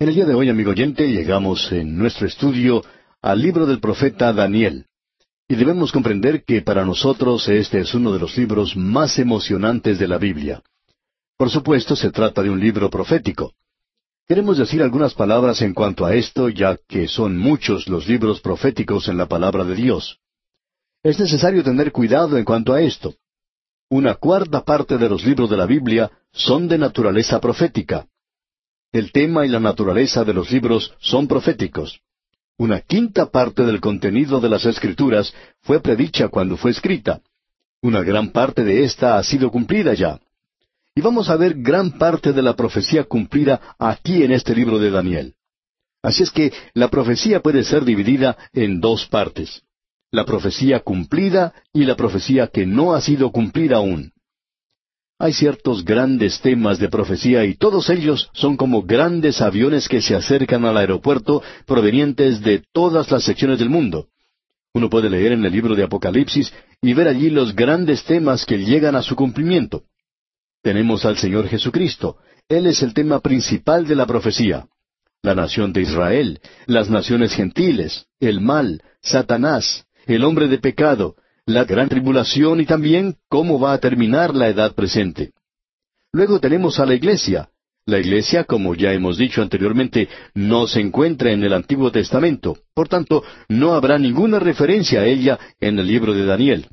En el día de hoy, amigo oyente, llegamos en nuestro estudio al libro del profeta Daniel. Y debemos comprender que para nosotros este es uno de los libros más emocionantes de la Biblia. Por supuesto, se trata de un libro profético. Queremos decir algunas palabras en cuanto a esto, ya que son muchos los libros proféticos en la palabra de Dios. Es necesario tener cuidado en cuanto a esto. Una cuarta parte de los libros de la Biblia son de naturaleza profética. El tema y la naturaleza de los libros son proféticos. Una quinta parte del contenido de las Escrituras fue predicha cuando fue escrita. Una gran parte de ésta ha sido cumplida ya. Y vamos a ver gran parte de la profecía cumplida aquí en este libro de Daniel. Así es que la profecía puede ser dividida en dos partes. La profecía cumplida y la profecía que no ha sido cumplida aún. Hay ciertos grandes temas de profecía y todos ellos son como grandes aviones que se acercan al aeropuerto provenientes de todas las secciones del mundo. Uno puede leer en el libro de Apocalipsis y ver allí los grandes temas que llegan a su cumplimiento. Tenemos al Señor Jesucristo. Él es el tema principal de la profecía. La nación de Israel, las naciones gentiles, el mal, Satanás, el hombre de pecado, la gran tribulación y también cómo va a terminar la edad presente. Luego tenemos a la iglesia. La iglesia, como ya hemos dicho anteriormente, no se encuentra en el Antiguo Testamento. Por tanto, no habrá ninguna referencia a ella en el libro de Daniel.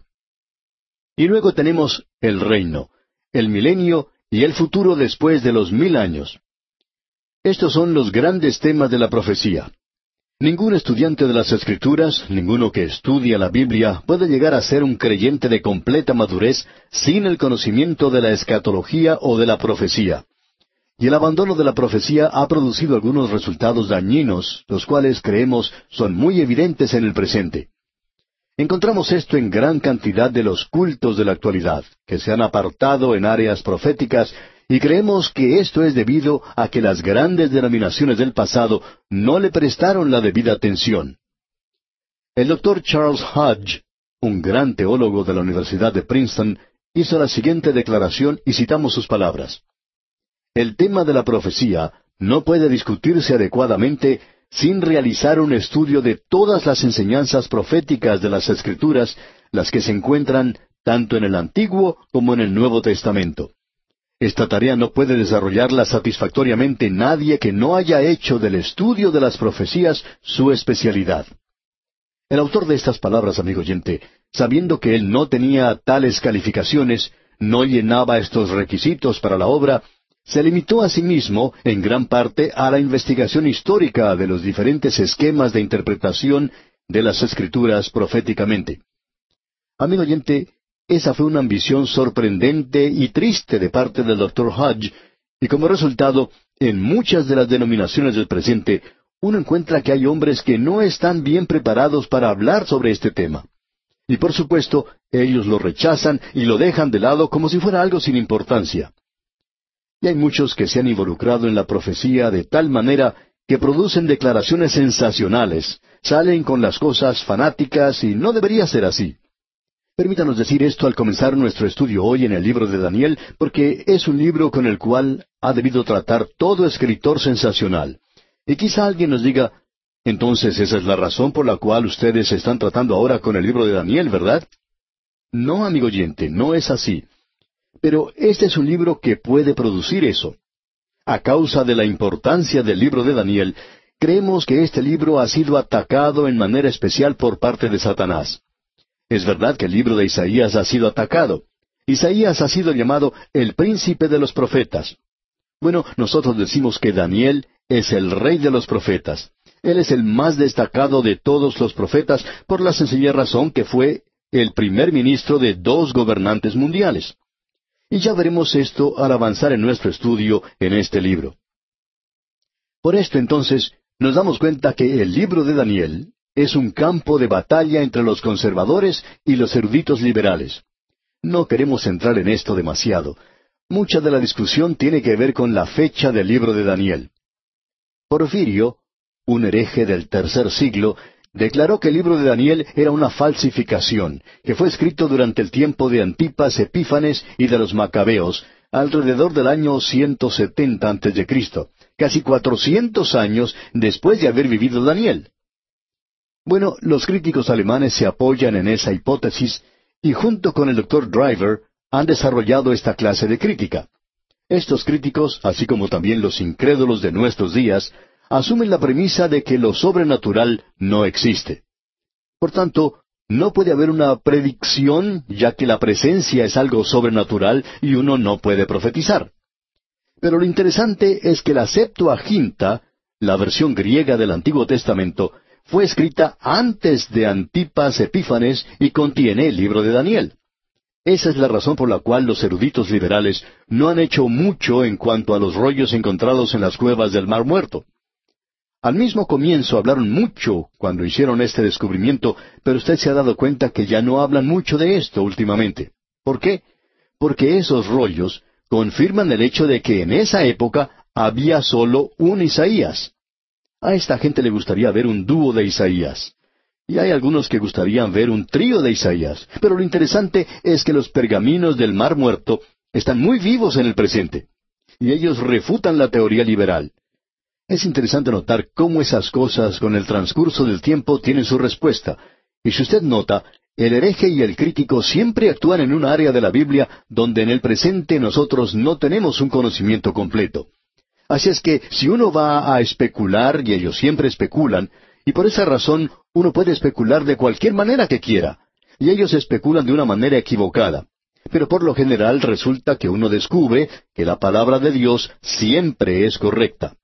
Y luego tenemos el reino, el milenio y el futuro después de los mil años. Estos son los grandes temas de la profecía. Ningún estudiante de las Escrituras, ninguno que estudia la Biblia, puede llegar a ser un creyente de completa madurez sin el conocimiento de la escatología o de la profecía. Y el abandono de la profecía ha producido algunos resultados dañinos, los cuales creemos son muy evidentes en el presente. Encontramos esto en gran cantidad de los cultos de la actualidad, que se han apartado en áreas proféticas y creemos que esto es debido a que las grandes denominaciones del pasado no le prestaron la debida atención. El doctor Charles Hodge, un gran teólogo de la Universidad de Princeton, hizo la siguiente declaración y citamos sus palabras. El tema de la profecía no puede discutirse adecuadamente sin realizar un estudio de todas las enseñanzas proféticas de las Escrituras, las que se encuentran tanto en el Antiguo como en el Nuevo Testamento. Esta tarea no puede desarrollarla satisfactoriamente nadie que no haya hecho del estudio de las profecías su especialidad. El autor de estas palabras, amigo oyente, sabiendo que él no tenía tales calificaciones, no llenaba estos requisitos para la obra, se limitó a sí mismo, en gran parte, a la investigación histórica de los diferentes esquemas de interpretación de las escrituras proféticamente. Amigo oyente, esa fue una ambición sorprendente y triste de parte del Dr. Hodge, y como resultado, en muchas de las denominaciones del presente, uno encuentra que hay hombres que no están bien preparados para hablar sobre este tema. Y por supuesto, ellos lo rechazan y lo dejan de lado como si fuera algo sin importancia. Y hay muchos que se han involucrado en la profecía de tal manera que producen declaraciones sensacionales, salen con las cosas fanáticas y no debería ser así. Permítanos decir esto al comenzar nuestro estudio hoy en el libro de Daniel, porque es un libro con el cual ha debido tratar todo escritor sensacional. Y quizá alguien nos diga, entonces esa es la razón por la cual ustedes están tratando ahora con el libro de Daniel, ¿verdad? No, amigo oyente, no es así. Pero este es un libro que puede producir eso. A causa de la importancia del libro de Daniel, creemos que este libro ha sido atacado en manera especial por parte de Satanás. Es verdad que el libro de Isaías ha sido atacado. Isaías ha sido llamado el príncipe de los profetas. Bueno, nosotros decimos que Daniel es el rey de los profetas. Él es el más destacado de todos los profetas por la sencilla razón que fue el primer ministro de dos gobernantes mundiales. Y ya veremos esto al avanzar en nuestro estudio en este libro. Por esto entonces nos damos cuenta que el libro de Daniel es un campo de batalla entre los conservadores y los eruditos liberales. No queremos entrar en esto demasiado. Mucha de la discusión tiene que ver con la fecha del libro de Daniel. Porfirio, un hereje del tercer siglo, declaró que el libro de Daniel era una falsificación, que fue escrito durante el tiempo de Antipas Epífanes y de los Macabeos, alrededor del año 170 a.C., casi cuatrocientos años después de haber vivido Daniel. Bueno, los críticos alemanes se apoyan en esa hipótesis y junto con el doctor Driver han desarrollado esta clase de crítica. Estos críticos, así como también los incrédulos de nuestros días, asumen la premisa de que lo sobrenatural no existe. Por tanto, no puede haber una predicción, ya que la presencia es algo sobrenatural y uno no puede profetizar. Pero lo interesante es que la Septuaginta, la versión griega del Antiguo Testamento, fue escrita antes de Antipas Epífanes y contiene el libro de Daniel. Esa es la razón por la cual los eruditos liberales no han hecho mucho en cuanto a los rollos encontrados en las cuevas del Mar Muerto. Al mismo comienzo hablaron mucho cuando hicieron este descubrimiento, pero usted se ha dado cuenta que ya no hablan mucho de esto últimamente. ¿Por qué? Porque esos rollos confirman el hecho de que en esa época había solo un Isaías. A esta gente le gustaría ver un dúo de Isaías. Y hay algunos que gustarían ver un trío de Isaías. Pero lo interesante es que los pergaminos del Mar Muerto están muy vivos en el presente. Y ellos refutan la teoría liberal. Es interesante notar cómo esas cosas con el transcurso del tiempo tienen su respuesta. Y si usted nota, el hereje y el crítico siempre actúan en un área de la Biblia donde en el presente nosotros no tenemos un conocimiento completo. Así es que si uno va a especular, y ellos siempre especulan, y por esa razón uno puede especular de cualquier manera que quiera, y ellos especulan de una manera equivocada. Pero por lo general resulta que uno descubre que la palabra de Dios siempre es correcta.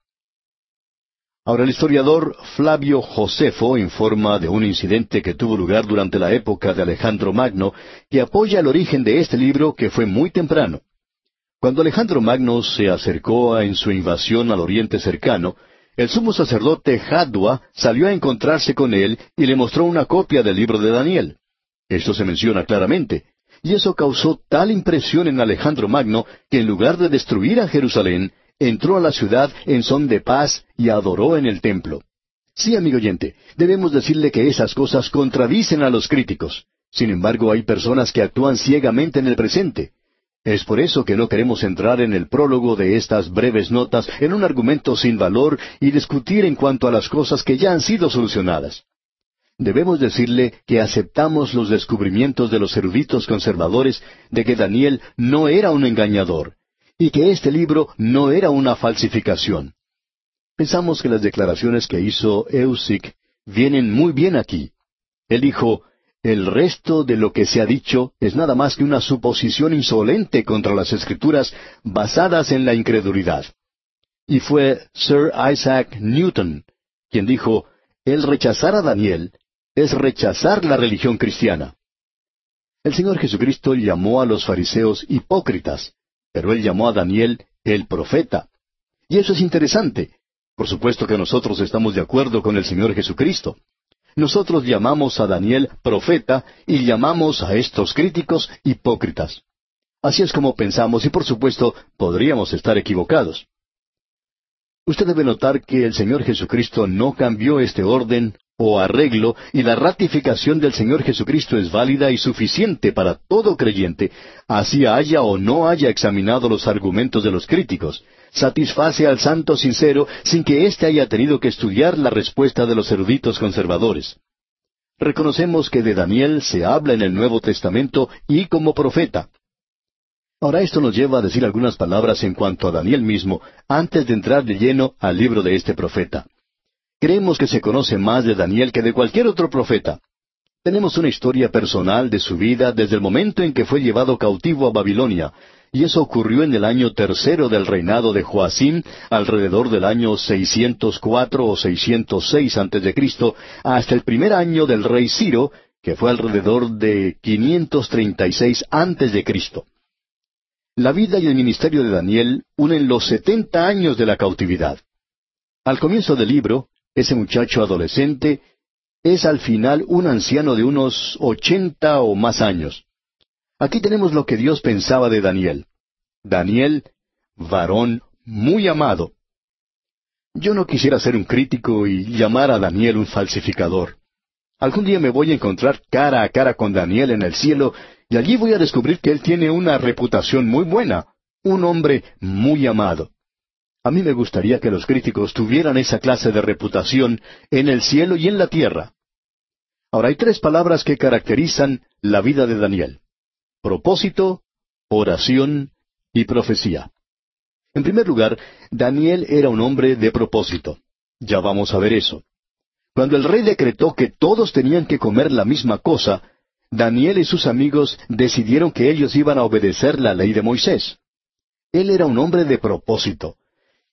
Ahora el historiador Flavio Josefo informa de un incidente que tuvo lugar durante la época de Alejandro Magno que apoya el origen de este libro que fue muy temprano. Cuando Alejandro Magno se acercó en su invasión al oriente cercano, el sumo sacerdote Jadua salió a encontrarse con él y le mostró una copia del libro de Daniel. Esto se menciona claramente, y eso causó tal impresión en Alejandro Magno que en lugar de destruir a Jerusalén, entró a la ciudad en son de paz y adoró en el templo. Sí, amigo oyente, debemos decirle que esas cosas contradicen a los críticos. Sin embargo, hay personas que actúan ciegamente en el presente. Es por eso que no queremos entrar en el prólogo de estas breves notas en un argumento sin valor y discutir en cuanto a las cosas que ya han sido solucionadas. Debemos decirle que aceptamos los descubrimientos de los eruditos conservadores de que Daniel no era un engañador y que este libro no era una falsificación. Pensamos que las declaraciones que hizo Eusic vienen muy bien aquí. Él dijo, el resto de lo que se ha dicho es nada más que una suposición insolente contra las escrituras basadas en la incredulidad. Y fue Sir Isaac Newton quien dijo, el rechazar a Daniel es rechazar la religión cristiana. El Señor Jesucristo llamó a los fariseos hipócritas, pero él llamó a Daniel el profeta. Y eso es interesante. Por supuesto que nosotros estamos de acuerdo con el Señor Jesucristo. Nosotros llamamos a Daniel profeta y llamamos a estos críticos hipócritas. Así es como pensamos y por supuesto podríamos estar equivocados. Usted debe notar que el Señor Jesucristo no cambió este orden o arreglo y la ratificación del Señor Jesucristo es válida y suficiente para todo creyente, así haya o no haya examinado los argumentos de los críticos, satisface al santo sincero sin que éste haya tenido que estudiar la respuesta de los eruditos conservadores. Reconocemos que de Daniel se habla en el Nuevo Testamento y como profeta. Ahora esto nos lleva a decir algunas palabras en cuanto a Daniel mismo, antes de entrar de lleno al libro de este profeta. Creemos que se conoce más de Daniel que de cualquier otro profeta. Tenemos una historia personal de su vida desde el momento en que fue llevado cautivo a Babilonia, y eso ocurrió en el año tercero del reinado de Joacim, alrededor del año 604 o 606 antes de Cristo, hasta el primer año del rey Ciro, que fue alrededor de 536 antes de Cristo. La vida y el ministerio de Daniel unen los setenta años de la cautividad. Al comienzo del libro, ese muchacho adolescente es al final un anciano de unos ochenta o más años. Aquí tenemos lo que Dios pensaba de Daniel. Daniel, varón muy amado. Yo no quisiera ser un crítico y llamar a Daniel un falsificador. Algún día me voy a encontrar cara a cara con Daniel en el cielo y allí voy a descubrir que él tiene una reputación muy buena, un hombre muy amado. A mí me gustaría que los críticos tuvieran esa clase de reputación en el cielo y en la tierra. Ahora hay tres palabras que caracterizan la vida de Daniel. Propósito, oración y profecía. En primer lugar, Daniel era un hombre de propósito. Ya vamos a ver eso. Cuando el rey decretó que todos tenían que comer la misma cosa, Daniel y sus amigos decidieron que ellos iban a obedecer la ley de Moisés. Él era un hombre de propósito.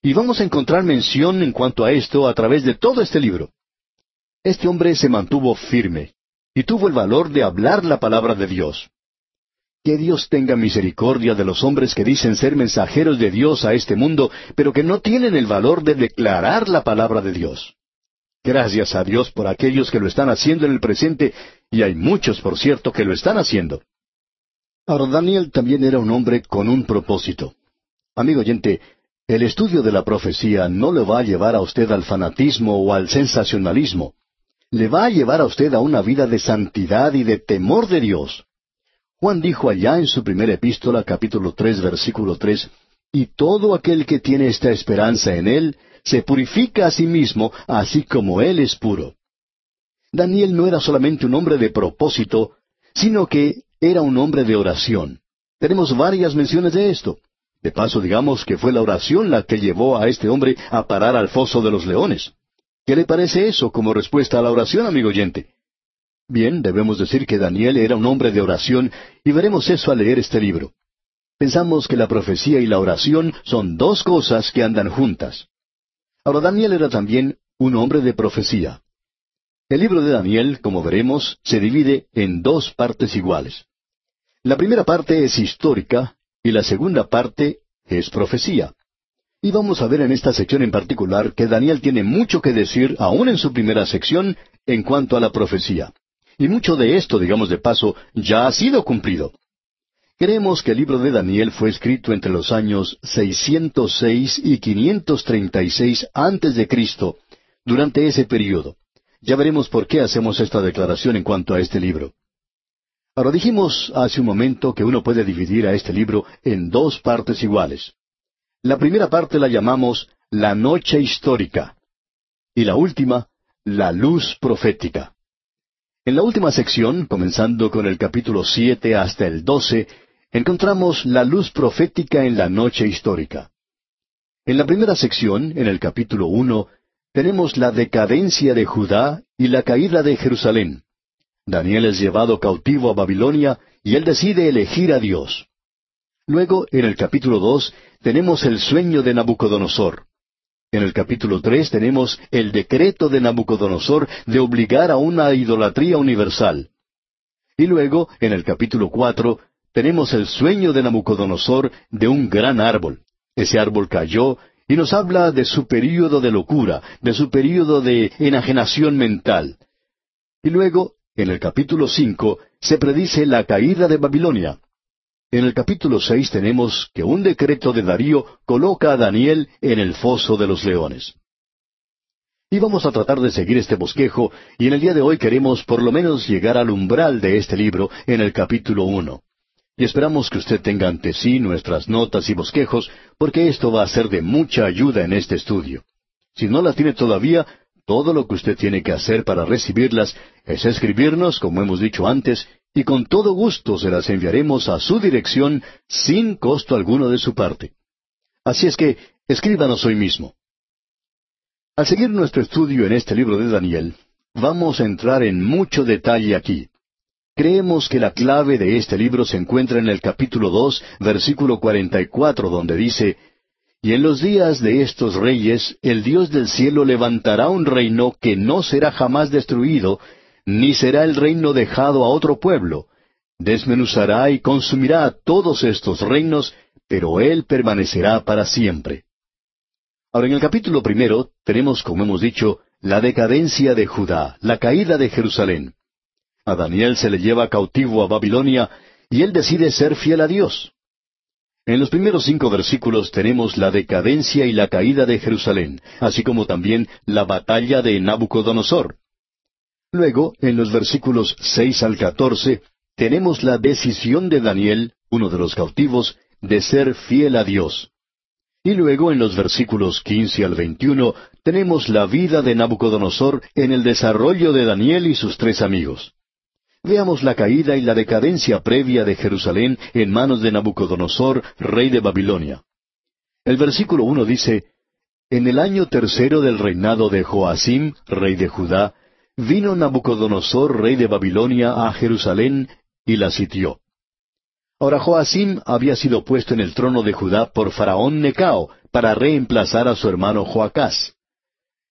Y vamos a encontrar mención en cuanto a esto a través de todo este libro. Este hombre se mantuvo firme y tuvo el valor de hablar la palabra de Dios. Que Dios tenga misericordia de los hombres que dicen ser mensajeros de Dios a este mundo, pero que no tienen el valor de declarar la palabra de Dios. Gracias a Dios por aquellos que lo están haciendo en el presente, y hay muchos, por cierto, que lo están haciendo. Ahora, Daniel también era un hombre con un propósito. Amigo oyente, el estudio de la profecía no le va a llevar a usted al fanatismo o al sensacionalismo. Le va a llevar a usted a una vida de santidad y de temor de Dios. Juan dijo allá en su primera epístola, capítulo tres, versículo tres, y todo aquel que tiene esta esperanza en Él, se purifica a sí mismo, así como Él es puro. Daniel no era solamente un hombre de propósito, sino que era un hombre de oración. Tenemos varias menciones de esto. De paso, digamos que fue la oración la que llevó a este hombre a parar al foso de los leones. ¿Qué le parece eso como respuesta a la oración, amigo oyente? Bien, debemos decir que Daniel era un hombre de oración y veremos eso al leer este libro. Pensamos que la profecía y la oración son dos cosas que andan juntas. Ahora Daniel era también un hombre de profecía. El libro de Daniel, como veremos, se divide en dos partes iguales. La primera parte es histórica y la segunda parte es profecía. Y vamos a ver en esta sección en particular que Daniel tiene mucho que decir, aún en su primera sección, en cuanto a la profecía. Y mucho de esto, digamos de paso, ya ha sido cumplido. Creemos que el libro de Daniel fue escrito entre los años 606 y 536 antes de Cristo, durante ese período. Ya veremos por qué hacemos esta declaración en cuanto a este libro. Ahora dijimos hace un momento que uno puede dividir a este libro en dos partes iguales. La primera parte la llamamos la noche histórica y la última la luz profética. En la última sección, comenzando con el capítulo siete hasta el doce, encontramos la luz profética en la noche histórica. En la primera sección, en el capítulo uno, tenemos la decadencia de Judá y la caída de Jerusalén. Daniel es llevado cautivo a Babilonia y él decide elegir a Dios. Luego, en el capítulo dos, tenemos el sueño de Nabucodonosor. En el capítulo tres tenemos el decreto de Nabucodonosor de obligar a una idolatría universal. Y luego, en el capítulo cuatro, tenemos el sueño de Nabucodonosor de un gran árbol. Ese árbol cayó y nos habla de su período de locura, de su período de enajenación mental. Y luego, en el capítulo cinco, se predice la caída de Babilonia. En el capítulo seis tenemos que un decreto de Darío coloca a Daniel en el foso de los leones. Y vamos a tratar de seguir este bosquejo, y en el día de hoy queremos por lo menos llegar al umbral de este libro en el capítulo uno. Y esperamos que usted tenga ante sí nuestras notas y bosquejos, porque esto va a ser de mucha ayuda en este estudio. Si no las tiene todavía, todo lo que usted tiene que hacer para recibirlas es escribirnos, como hemos dicho antes, y con todo gusto se las enviaremos a su dirección sin costo alguno de su parte. Así es que escríbanos hoy mismo. Al seguir nuestro estudio en este libro de Daniel, vamos a entrar en mucho detalle aquí. Creemos que la clave de este libro se encuentra en el capítulo dos, versículo cuarenta y cuatro, donde dice Y en los días de estos reyes el Dios del cielo levantará un reino que no será jamás destruido, ni será el reino dejado a otro pueblo. Desmenuzará y consumirá todos estos reinos, pero él permanecerá para siempre. Ahora en el capítulo primero tenemos, como hemos dicho, la decadencia de Judá, la caída de Jerusalén. A Daniel se le lleva cautivo a Babilonia y él decide ser fiel a Dios. En los primeros cinco versículos tenemos la decadencia y la caída de Jerusalén, así como también la batalla de Nabucodonosor. Luego, en los versículos seis al catorce, tenemos la decisión de Daniel, uno de los cautivos, de ser fiel a Dios. Y luego en los versículos quince al veintiuno tenemos la vida de Nabucodonosor en el desarrollo de Daniel y sus tres amigos. Veamos la caída y la decadencia previa de Jerusalén en manos de Nabucodonosor, rey de Babilonia. El versículo uno dice, En el año tercero del reinado de Joacim, rey de Judá, vino Nabucodonosor, rey de Babilonia, a Jerusalén y la sitió. Ahora Joacim había sido puesto en el trono de Judá por Faraón Necao para reemplazar a su hermano Joacás.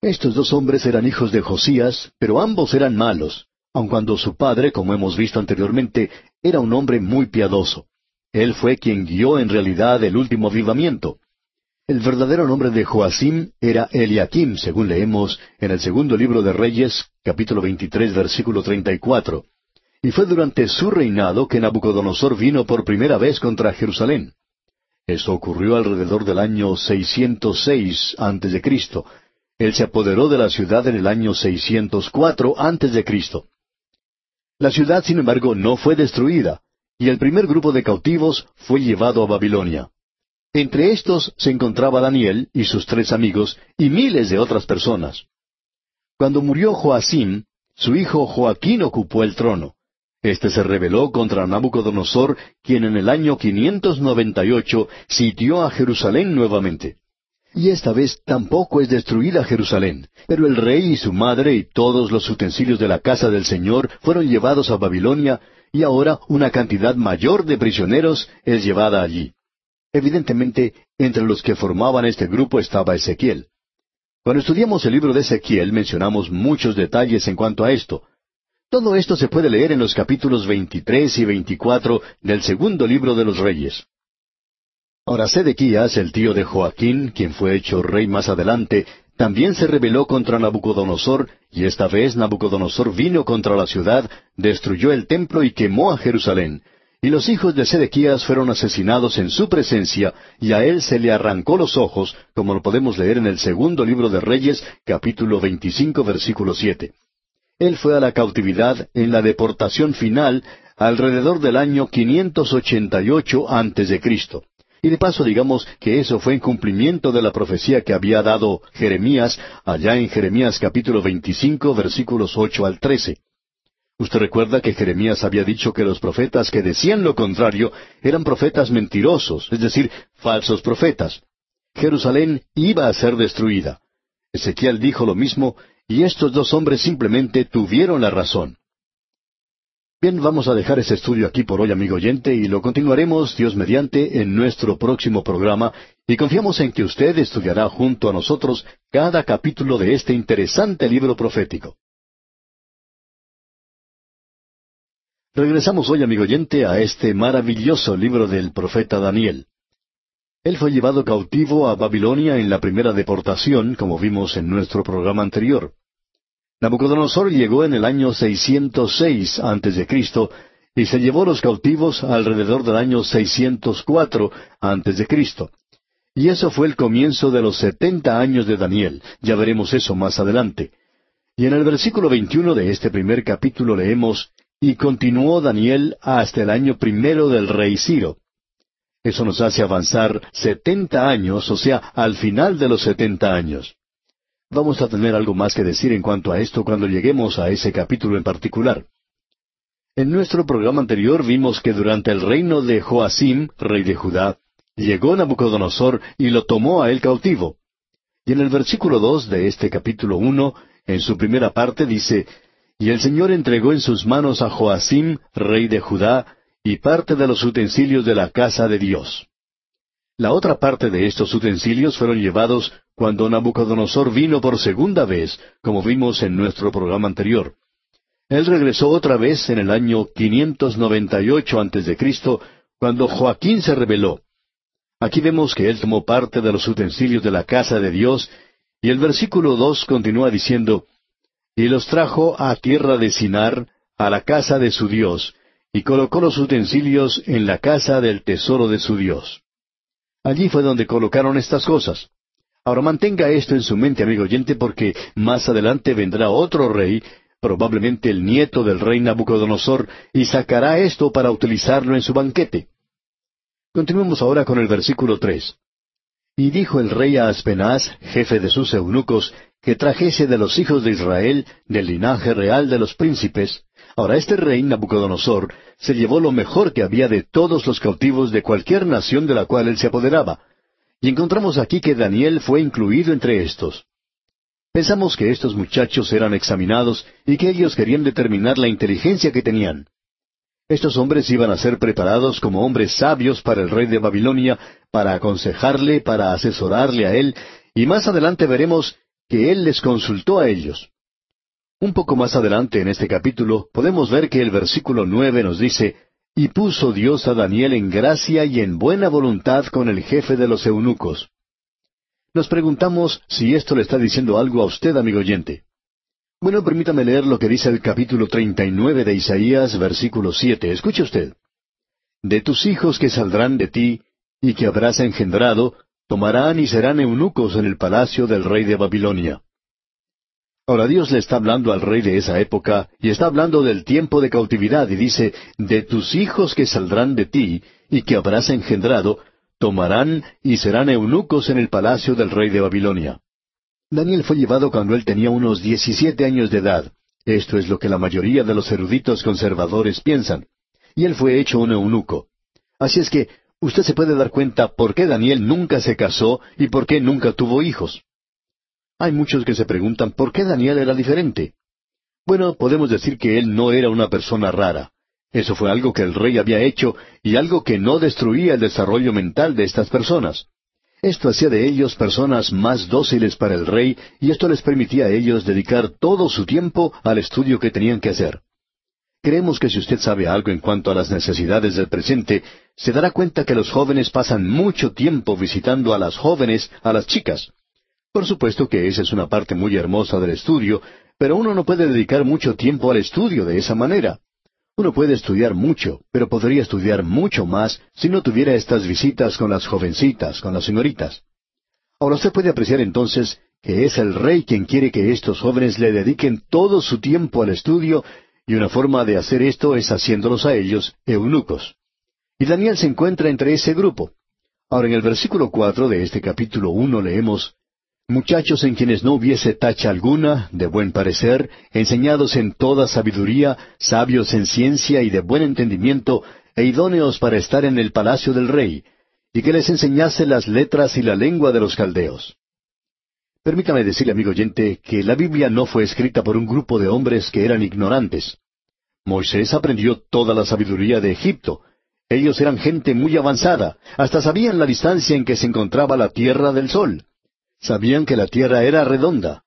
Estos dos hombres eran hijos de Josías, pero ambos eran malos, aun cuando su padre, como hemos visto anteriormente, era un hombre muy piadoso. Él fue quien guió en realidad el último avivamiento. El verdadero nombre de Joacim era Eliakim, según leemos en el segundo libro de Reyes, capítulo 23, versículo 34. Y fue durante su reinado que Nabucodonosor vino por primera vez contra Jerusalén. Eso ocurrió alrededor del año 606 antes de Cristo. Él se apoderó de la ciudad en el año 604 antes de Cristo. La ciudad, sin embargo, no fue destruida, y el primer grupo de cautivos fue llevado a Babilonia. Entre estos se encontraba Daniel y sus tres amigos y miles de otras personas. Cuando murió Joacim, su hijo Joaquín ocupó el trono. Este se rebeló contra Nabucodonosor, quien en el año 598 sitió a Jerusalén nuevamente. Y esta vez tampoco es destruida Jerusalén, pero el rey y su madre y todos los utensilios de la casa del Señor fueron llevados a Babilonia, y ahora una cantidad mayor de prisioneros es llevada allí. Evidentemente, entre los que formaban este grupo estaba Ezequiel. Cuando estudiamos el libro de Ezequiel mencionamos muchos detalles en cuanto a esto, todo esto se puede leer en los capítulos 23 y 24 del segundo libro de los Reyes. Ahora Sedequías, el tío de Joaquín, quien fue hecho rey más adelante, también se rebeló contra Nabucodonosor, y esta vez Nabucodonosor vino contra la ciudad, destruyó el templo y quemó a Jerusalén. Y los hijos de Sedequías fueron asesinados en su presencia, y a él se le arrancó los ojos, como lo podemos leer en el segundo libro de Reyes, capítulo 25, versículo 7. Él fue a la cautividad en la deportación final alrededor del año 588 antes de Cristo. Y de paso digamos que eso fue en cumplimiento de la profecía que había dado Jeremías allá en Jeremías capítulo 25 versículos 8 al 13. Usted recuerda que Jeremías había dicho que los profetas que decían lo contrario eran profetas mentirosos, es decir, falsos profetas. Jerusalén iba a ser destruida. Ezequiel dijo lo mismo y estos dos hombres simplemente tuvieron la razón. Bien, vamos a dejar ese estudio aquí por hoy, amigo oyente, y lo continuaremos, Dios mediante, en nuestro próximo programa, y confiamos en que usted estudiará junto a nosotros cada capítulo de este interesante libro profético. Regresamos hoy, amigo oyente, a este maravilloso libro del profeta Daniel. Él fue llevado cautivo a Babilonia en la primera deportación, como vimos en nuestro programa anterior. Nabucodonosor llegó en el año 606 antes de Cristo y se llevó los cautivos alrededor del año 604 antes de Cristo. Y eso fue el comienzo de los setenta años de Daniel. Ya veremos eso más adelante. Y en el versículo 21 de este primer capítulo leemos, y continuó Daniel hasta el año primero del rey Ciro. Eso nos hace avanzar setenta años, o sea, al final de los setenta años. Vamos a tener algo más que decir en cuanto a esto cuando lleguemos a ese capítulo en particular. En nuestro programa anterior vimos que durante el reino de Joacim, rey de Judá, llegó Nabucodonosor y lo tomó a él cautivo. Y en el versículo dos de este capítulo uno, en su primera parte dice, Y el Señor entregó en sus manos a Joacim, rey de Judá, y parte de los utensilios de la casa de Dios. La otra parte de estos utensilios fueron llevados cuando Nabucodonosor vino por segunda vez, como vimos en nuestro programa anterior. Él regresó otra vez en el año 598 antes de Cristo, cuando Joaquín se rebeló. Aquí vemos que él tomó parte de los utensilios de la casa de Dios, y el versículo dos continúa diciendo, y los trajo a tierra de Sinar, a la casa de su Dios, y colocó los utensilios en la casa del tesoro de su Dios. Allí fue donde colocaron estas cosas. Ahora mantenga esto en su mente, amigo oyente, porque más adelante vendrá otro rey, probablemente el nieto del rey Nabucodonosor, y sacará esto para utilizarlo en su banquete. Continuemos ahora con el versículo tres. Y dijo el rey a Aspenaz, jefe de sus eunucos, que trajese de los hijos de Israel, del linaje real de los príncipes. Ahora este rey Nabucodonosor se llevó lo mejor que había de todos los cautivos de cualquier nación de la cual él se apoderaba. Y encontramos aquí que Daniel fue incluido entre estos. Pensamos que estos muchachos eran examinados y que ellos querían determinar la inteligencia que tenían. Estos hombres iban a ser preparados como hombres sabios para el rey de Babilonia, para aconsejarle, para asesorarle a él, y más adelante veremos que él les consultó a ellos. Un poco más adelante en este capítulo podemos ver que el versículo nueve nos dice, Y puso Dios a Daniel en gracia y en buena voluntad con el jefe de los eunucos. Nos preguntamos si esto le está diciendo algo a usted, amigo oyente. Bueno, permítame leer lo que dice el capítulo treinta y nueve de Isaías, versículo siete. Escuche usted. De tus hijos que saldrán de ti, y que habrás engendrado, tomarán y serán eunucos en el palacio del rey de Babilonia. Ahora Dios le está hablando al rey de esa época, y está hablando del tiempo de cautividad, y dice, de tus hijos que saldrán de ti, y que habrás engendrado, tomarán y serán eunucos en el palacio del rey de Babilonia. Daniel fue llevado cuando él tenía unos diecisiete años de edad. Esto es lo que la mayoría de los eruditos conservadores piensan. Y él fue hecho un eunuco. Así es que usted se puede dar cuenta por qué Daniel nunca se casó y por qué nunca tuvo hijos. Hay muchos que se preguntan por qué Daniel era diferente. Bueno, podemos decir que él no era una persona rara. Eso fue algo que el rey había hecho y algo que no destruía el desarrollo mental de estas personas. Esto hacía de ellos personas más dóciles para el rey y esto les permitía a ellos dedicar todo su tiempo al estudio que tenían que hacer. Creemos que si usted sabe algo en cuanto a las necesidades del presente, se dará cuenta que los jóvenes pasan mucho tiempo visitando a las jóvenes, a las chicas. Por supuesto que esa es una parte muy hermosa del estudio, pero uno no puede dedicar mucho tiempo al estudio de esa manera. Uno puede estudiar mucho, pero podría estudiar mucho más si no tuviera estas visitas con las jovencitas, con las señoritas. Ahora usted puede apreciar entonces que es el rey quien quiere que estos jóvenes le dediquen todo su tiempo al estudio, y una forma de hacer esto es haciéndolos a ellos eunucos. Y Daniel se encuentra entre ese grupo. Ahora en el versículo cuatro de este capítulo uno leemos muchachos en quienes no hubiese tacha alguna, de buen parecer, enseñados en toda sabiduría, sabios en ciencia y de buen entendimiento, e idóneos para estar en el palacio del rey, y que les enseñase las letras y la lengua de los caldeos. Permítame decirle, amigo oyente, que la Biblia no fue escrita por un grupo de hombres que eran ignorantes. Moisés aprendió toda la sabiduría de Egipto. Ellos eran gente muy avanzada, hasta sabían la distancia en que se encontraba la tierra del sol. Sabían que la tierra era redonda.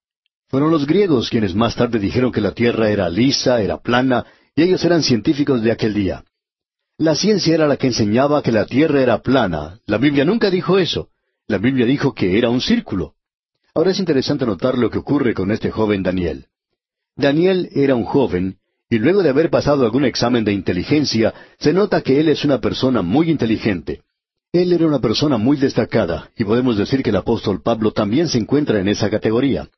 Fueron los griegos quienes más tarde dijeron que la tierra era lisa, era plana, y ellos eran científicos de aquel día. La ciencia era la que enseñaba que la tierra era plana. La Biblia nunca dijo eso. La Biblia dijo que era un círculo. Ahora es interesante notar lo que ocurre con este joven Daniel. Daniel era un joven, y luego de haber pasado algún examen de inteligencia, se nota que él es una persona muy inteligente. Él era una persona muy destacada, y podemos decir que el apóstol Pablo también se encuentra en esa categoría.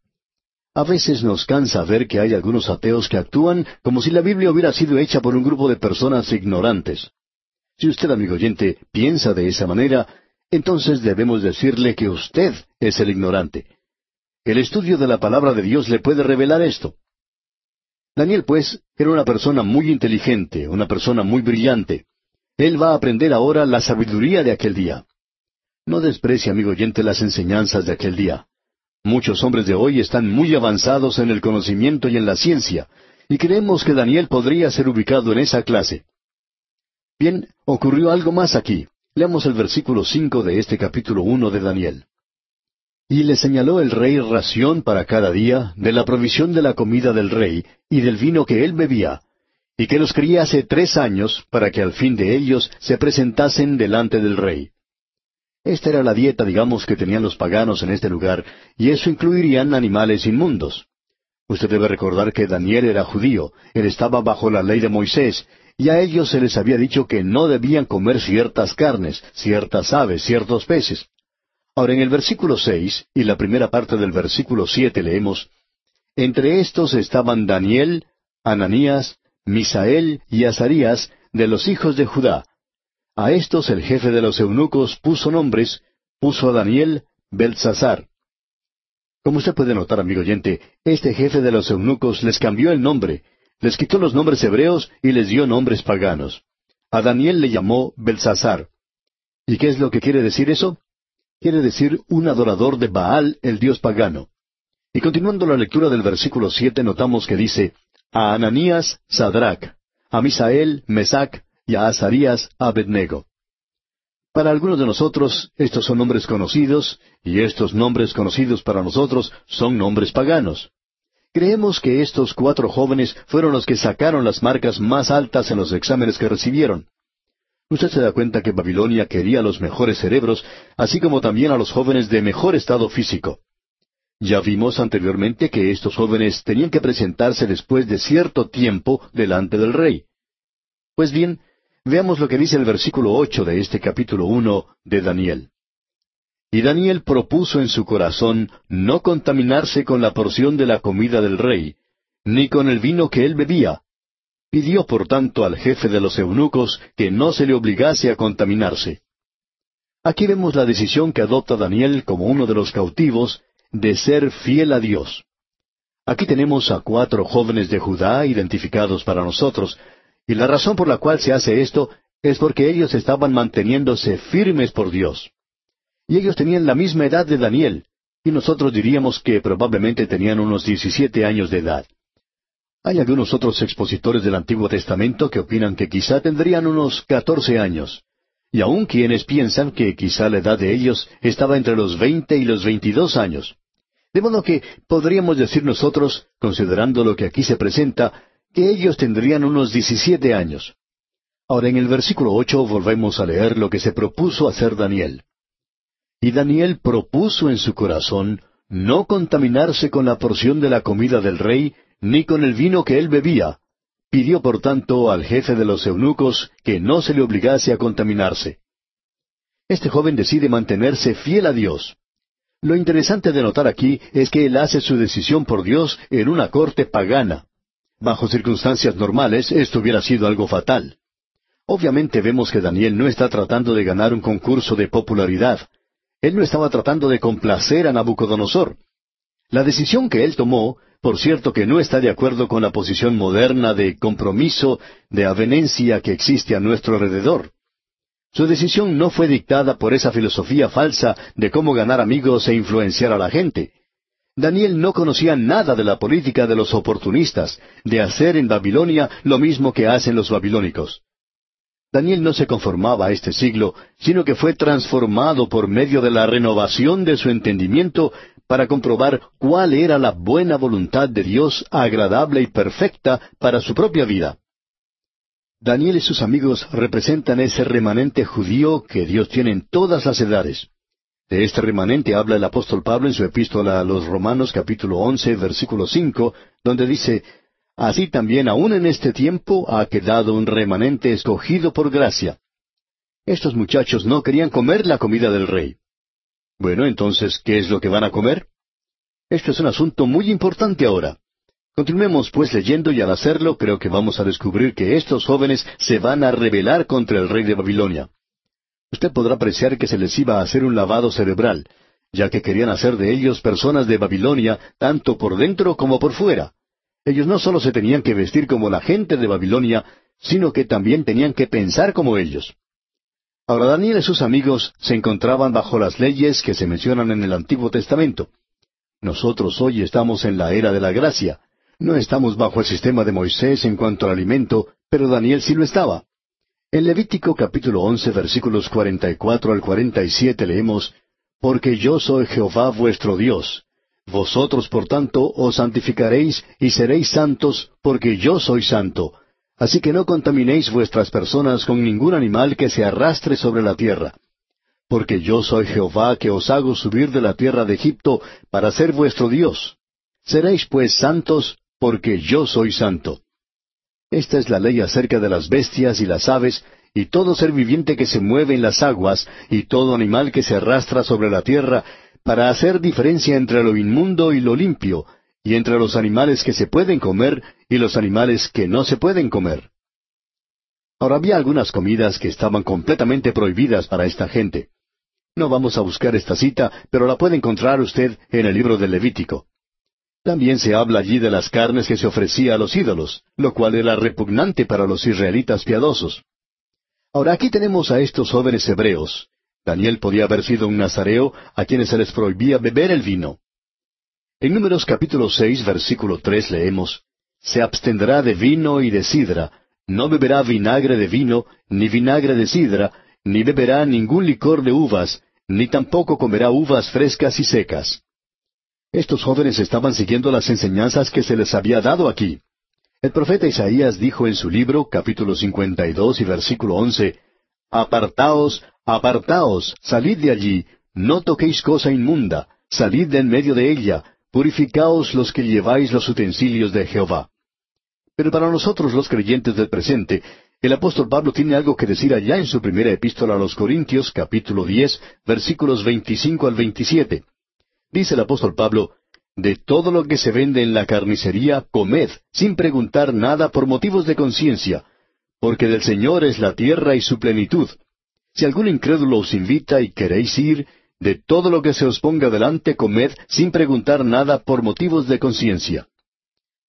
A veces nos cansa ver que hay algunos ateos que actúan como si la Biblia hubiera sido hecha por un grupo de personas ignorantes. Si usted, amigo oyente, piensa de esa manera, entonces debemos decirle que usted es el ignorante. El estudio de la palabra de Dios le puede revelar esto. Daniel, pues, era una persona muy inteligente, una persona muy brillante. Él va a aprender ahora la sabiduría de aquel día. No desprecie, amigo oyente, las enseñanzas de aquel día. Muchos hombres de hoy están muy avanzados en el conocimiento y en la ciencia, y creemos que Daniel podría ser ubicado en esa clase. Bien, ocurrió algo más aquí. Leamos el versículo cinco de este capítulo uno de Daniel. Y le señaló el rey ración para cada día, de la provisión de la comida del rey, y del vino que él bebía, y que los criase tres años para que al fin de ellos se presentasen delante del rey. Esta era la dieta, digamos, que tenían los paganos en este lugar, y eso incluirían animales inmundos. Usted debe recordar que Daniel era judío, él estaba bajo la ley de Moisés, y a ellos se les había dicho que no debían comer ciertas carnes, ciertas aves, ciertos peces. Ahora en el versículo seis y la primera parte del versículo siete leemos Entre estos estaban Daniel, Ananías, Misael y Azarías de los hijos de Judá. A estos el jefe de los eunucos puso nombres, puso a Daniel Belsasar. Como usted puede notar, amigo oyente, este jefe de los eunucos les cambió el nombre, les quitó los nombres hebreos y les dio nombres paganos. A Daniel le llamó Belsasar. ¿Y qué es lo que quiere decir eso? Quiere decir un adorador de Baal, el dios pagano. Y continuando la lectura del versículo siete notamos que dice, a Ananías, Sadrach, a Misael, Mesac, y a Azarías, Abednego. Para algunos de nosotros estos son nombres conocidos, y estos nombres conocidos para nosotros son nombres paganos. Creemos que estos cuatro jóvenes fueron los que sacaron las marcas más altas en los exámenes que recibieron. Usted se da cuenta que Babilonia quería los mejores cerebros, así como también a los jóvenes de mejor estado físico. Ya vimos anteriormente que estos jóvenes tenían que presentarse después de cierto tiempo delante del rey. Pues bien, veamos lo que dice el versículo ocho de este capítulo uno de Daniel. Y Daniel propuso en su corazón no contaminarse con la porción de la comida del rey, ni con el vino que él bebía. Pidió por tanto al jefe de los eunucos que no se le obligase a contaminarse. Aquí vemos la decisión que adopta Daniel como uno de los cautivos de ser fiel a Dios. Aquí tenemos a cuatro jóvenes de Judá identificados para nosotros, y la razón por la cual se hace esto es porque ellos estaban manteniéndose firmes por Dios. Y ellos tenían la misma edad de Daniel, y nosotros diríamos que probablemente tenían unos diecisiete años de edad. Hay algunos otros expositores del Antiguo Testamento que opinan que quizá tendrían unos catorce años y aún quienes piensan que quizá la edad de ellos estaba entre los veinte y los veintidós años. De modo que podríamos decir nosotros, considerando lo que aquí se presenta, que ellos tendrían unos diecisiete años. Ahora en el versículo ocho volvemos a leer lo que se propuso hacer Daniel. Y Daniel propuso en su corazón no contaminarse con la porción de la comida del rey, ni con el vino que él bebía. Pidió por tanto al jefe de los eunucos que no se le obligase a contaminarse. Este joven decide mantenerse fiel a Dios. Lo interesante de notar aquí es que él hace su decisión por Dios en una corte pagana. Bajo circunstancias normales esto hubiera sido algo fatal. Obviamente vemos que Daniel no está tratando de ganar un concurso de popularidad. Él no estaba tratando de complacer a Nabucodonosor. La decisión que él tomó, por cierto que no está de acuerdo con la posición moderna de compromiso, de avenencia que existe a nuestro alrededor. Su decisión no fue dictada por esa filosofía falsa de cómo ganar amigos e influenciar a la gente. Daniel no conocía nada de la política de los oportunistas, de hacer en Babilonia lo mismo que hacen los babilónicos. Daniel no se conformaba a este siglo, sino que fue transformado por medio de la renovación de su entendimiento para comprobar cuál era la buena voluntad de Dios agradable y perfecta para su propia vida. Daniel y sus amigos representan ese remanente judío que Dios tiene en todas las edades. De este remanente habla el apóstol Pablo en su epístola a los Romanos capítulo once versículo cinco, donde dice, Así también aún en este tiempo ha quedado un remanente escogido por gracia. Estos muchachos no querían comer la comida del rey. Bueno, entonces, ¿qué es lo que van a comer? Esto es un asunto muy importante ahora. Continuemos pues leyendo y al hacerlo creo que vamos a descubrir que estos jóvenes se van a rebelar contra el rey de Babilonia. Usted podrá apreciar que se les iba a hacer un lavado cerebral, ya que querían hacer de ellos personas de Babilonia tanto por dentro como por fuera. Ellos no solo se tenían que vestir como la gente de Babilonia, sino que también tenían que pensar como ellos. Ahora Daniel y sus amigos se encontraban bajo las leyes que se mencionan en el Antiguo Testamento. Nosotros hoy estamos en la era de la gracia, no estamos bajo el sistema de Moisés en cuanto al alimento, pero Daniel sí lo estaba. En Levítico capítulo once versículos cuarenta y cuatro al cuarenta y siete leemos, Porque yo soy Jehová vuestro Dios. Vosotros por tanto os santificaréis y seréis santos, porque yo soy santo. Así que no contaminéis vuestras personas con ningún animal que se arrastre sobre la tierra. Porque yo soy Jehová que os hago subir de la tierra de Egipto para ser vuestro Dios. Seréis pues santos, porque yo soy santo. Esta es la ley acerca de las bestias y las aves, y todo ser viviente que se mueve en las aguas, y todo animal que se arrastra sobre la tierra, para hacer diferencia entre lo inmundo y lo limpio, y entre los animales que se pueden comer y los animales que no se pueden comer. Ahora había algunas comidas que estaban completamente prohibidas para esta gente. No vamos a buscar esta cita, pero la puede encontrar usted en el libro del Levítico. También se habla allí de las carnes que se ofrecía a los ídolos, lo cual era repugnante para los israelitas piadosos. Ahora aquí tenemos a estos jóvenes hebreos. Daniel podía haber sido un nazareo a quienes se les prohibía beber el vino. En Números capítulo seis, versículo tres leemos, Se abstendrá de vino y de sidra, no beberá vinagre de vino, ni vinagre de sidra, ni beberá ningún licor de uvas, ni tampoco comerá uvas frescas y secas. Estos jóvenes estaban siguiendo las enseñanzas que se les había dado aquí. El profeta Isaías dijo en su libro, capítulo 52 y versículo 11, Apartaos, apartaos, salid de allí, no toquéis cosa inmunda, salid de en medio de ella, purificaos los que lleváis los utensilios de Jehová. Pero para nosotros los creyentes del presente, el apóstol Pablo tiene algo que decir allá en su primera epístola a los Corintios, capítulo diez, versículos veinticinco al veintisiete. Dice el apóstol Pablo, De todo lo que se vende en la carnicería, comed, sin preguntar nada por motivos de conciencia, porque del Señor es la tierra y su plenitud. Si algún incrédulo os invita y queréis ir, de todo lo que se os ponga delante, comed, sin preguntar nada por motivos de conciencia.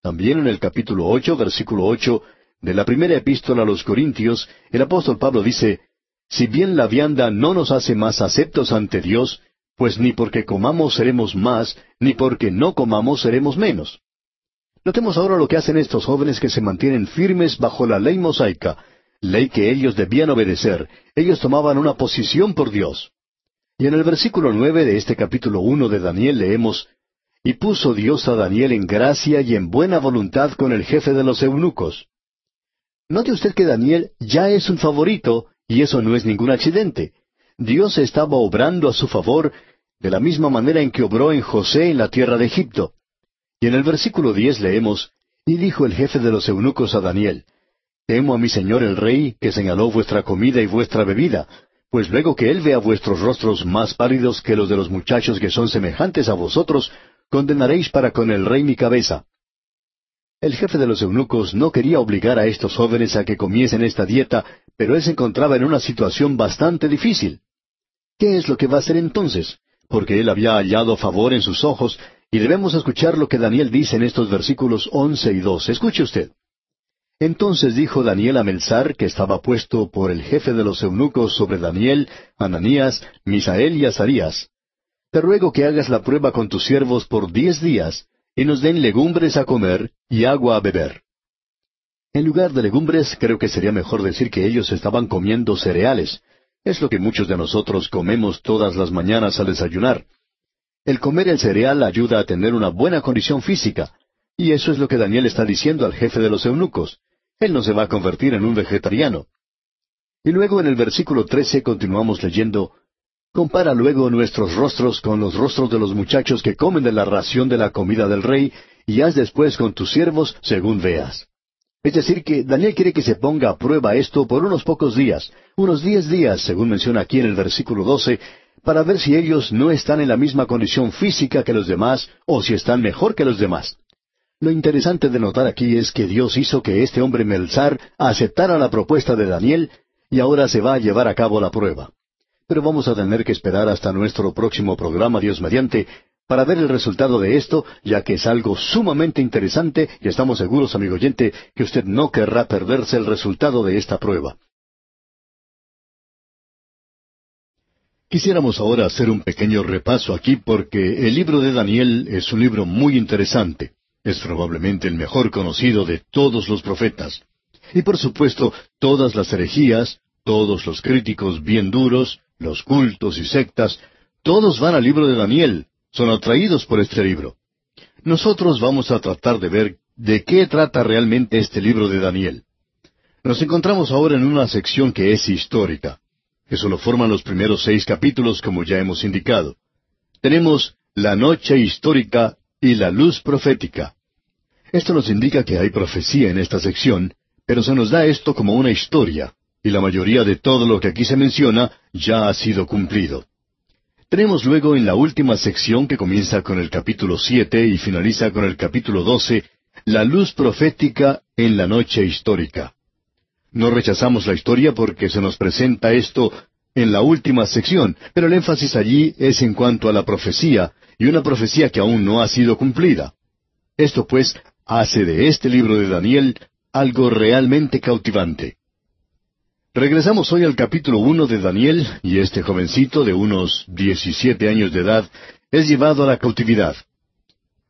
También en el capítulo ocho, versículo ocho, de la primera epístola a los Corintios, el apóstol Pablo dice, Si bien la vianda no nos hace más aceptos ante Dios, pues ni porque comamos seremos más, ni porque no comamos seremos menos. Notemos ahora lo que hacen estos jóvenes que se mantienen firmes bajo la ley mosaica, ley que ellos debían obedecer. Ellos tomaban una posición por Dios. Y en el versículo nueve de este capítulo uno de Daniel leemos, Y puso Dios a Daniel en gracia y en buena voluntad con el jefe de los eunucos. Note usted que Daniel ya es un favorito, y eso no es ningún accidente. Dios estaba obrando a su favor de la misma manera en que obró en José en la tierra de Egipto. Y en el versículo diez leemos, Y dijo el jefe de los eunucos a Daniel, Temo a mi señor el rey, que señaló vuestra comida y vuestra bebida, pues luego que él vea vuestros rostros más pálidos que los de los muchachos que son semejantes a vosotros, condenaréis para con el rey mi cabeza. El jefe de los eunucos no quería obligar a estos jóvenes a que comiesen esta dieta, pero él se encontraba en una situación bastante difícil. ¿Qué es lo que va a hacer entonces? Porque él había hallado favor en sus ojos, y debemos escuchar lo que Daniel dice en estos versículos once y doce. Escuche usted. Entonces dijo Daniel a Melzar, que estaba puesto por el jefe de los eunucos sobre Daniel, Ananías, Misael y Azarías, Te ruego que hagas la prueba con tus siervos por diez días, y nos den legumbres a comer y agua a beber. En lugar de legumbres, creo que sería mejor decir que ellos estaban comiendo cereales. Es lo que muchos de nosotros comemos todas las mañanas al desayunar. El comer el cereal ayuda a tener una buena condición física, y eso es lo que Daniel está diciendo al jefe de los eunucos. Él no se va a convertir en un vegetariano. Y luego en el versículo trece continuamos leyendo, Compara luego nuestros rostros con los rostros de los muchachos que comen de la ración de la comida del rey, y haz después con tus siervos según veas. Es decir, que Daniel quiere que se ponga a prueba esto por unos pocos días, unos diez días, según menciona aquí en el versículo doce, para ver si ellos no están en la misma condición física que los demás, o si están mejor que los demás. Lo interesante de notar aquí es que Dios hizo que este hombre Melzar aceptara la propuesta de Daniel, y ahora se va a llevar a cabo la prueba pero vamos a tener que esperar hasta nuestro próximo programa, Dios mediante, para ver el resultado de esto, ya que es algo sumamente interesante y estamos seguros, amigo oyente, que usted no querrá perderse el resultado de esta prueba. Quisiéramos ahora hacer un pequeño repaso aquí porque el libro de Daniel es un libro muy interesante. Es probablemente el mejor conocido de todos los profetas. Y por supuesto, todas las herejías, todos los críticos bien duros, los cultos y sectas, todos van al libro de Daniel, son atraídos por este libro. Nosotros vamos a tratar de ver de qué trata realmente este libro de Daniel. Nos encontramos ahora en una sección que es histórica. Eso lo forman los primeros seis capítulos, como ya hemos indicado. Tenemos la noche histórica y la luz profética. Esto nos indica que hay profecía en esta sección, pero se nos da esto como una historia, y la mayoría de todo lo que aquí se menciona ya ha sido cumplido. Tenemos luego en la última sección que comienza con el capítulo siete y finaliza con el capítulo doce, la luz profética en la noche histórica. No rechazamos la historia porque se nos presenta esto en la última sección, pero el énfasis allí es en cuanto a la profecía, y una profecía que aún no ha sido cumplida. Esto pues hace de este libro de Daniel algo realmente cautivante. Regresamos hoy al capítulo uno de Daniel, y este jovencito de unos diecisiete años de edad es llevado a la cautividad.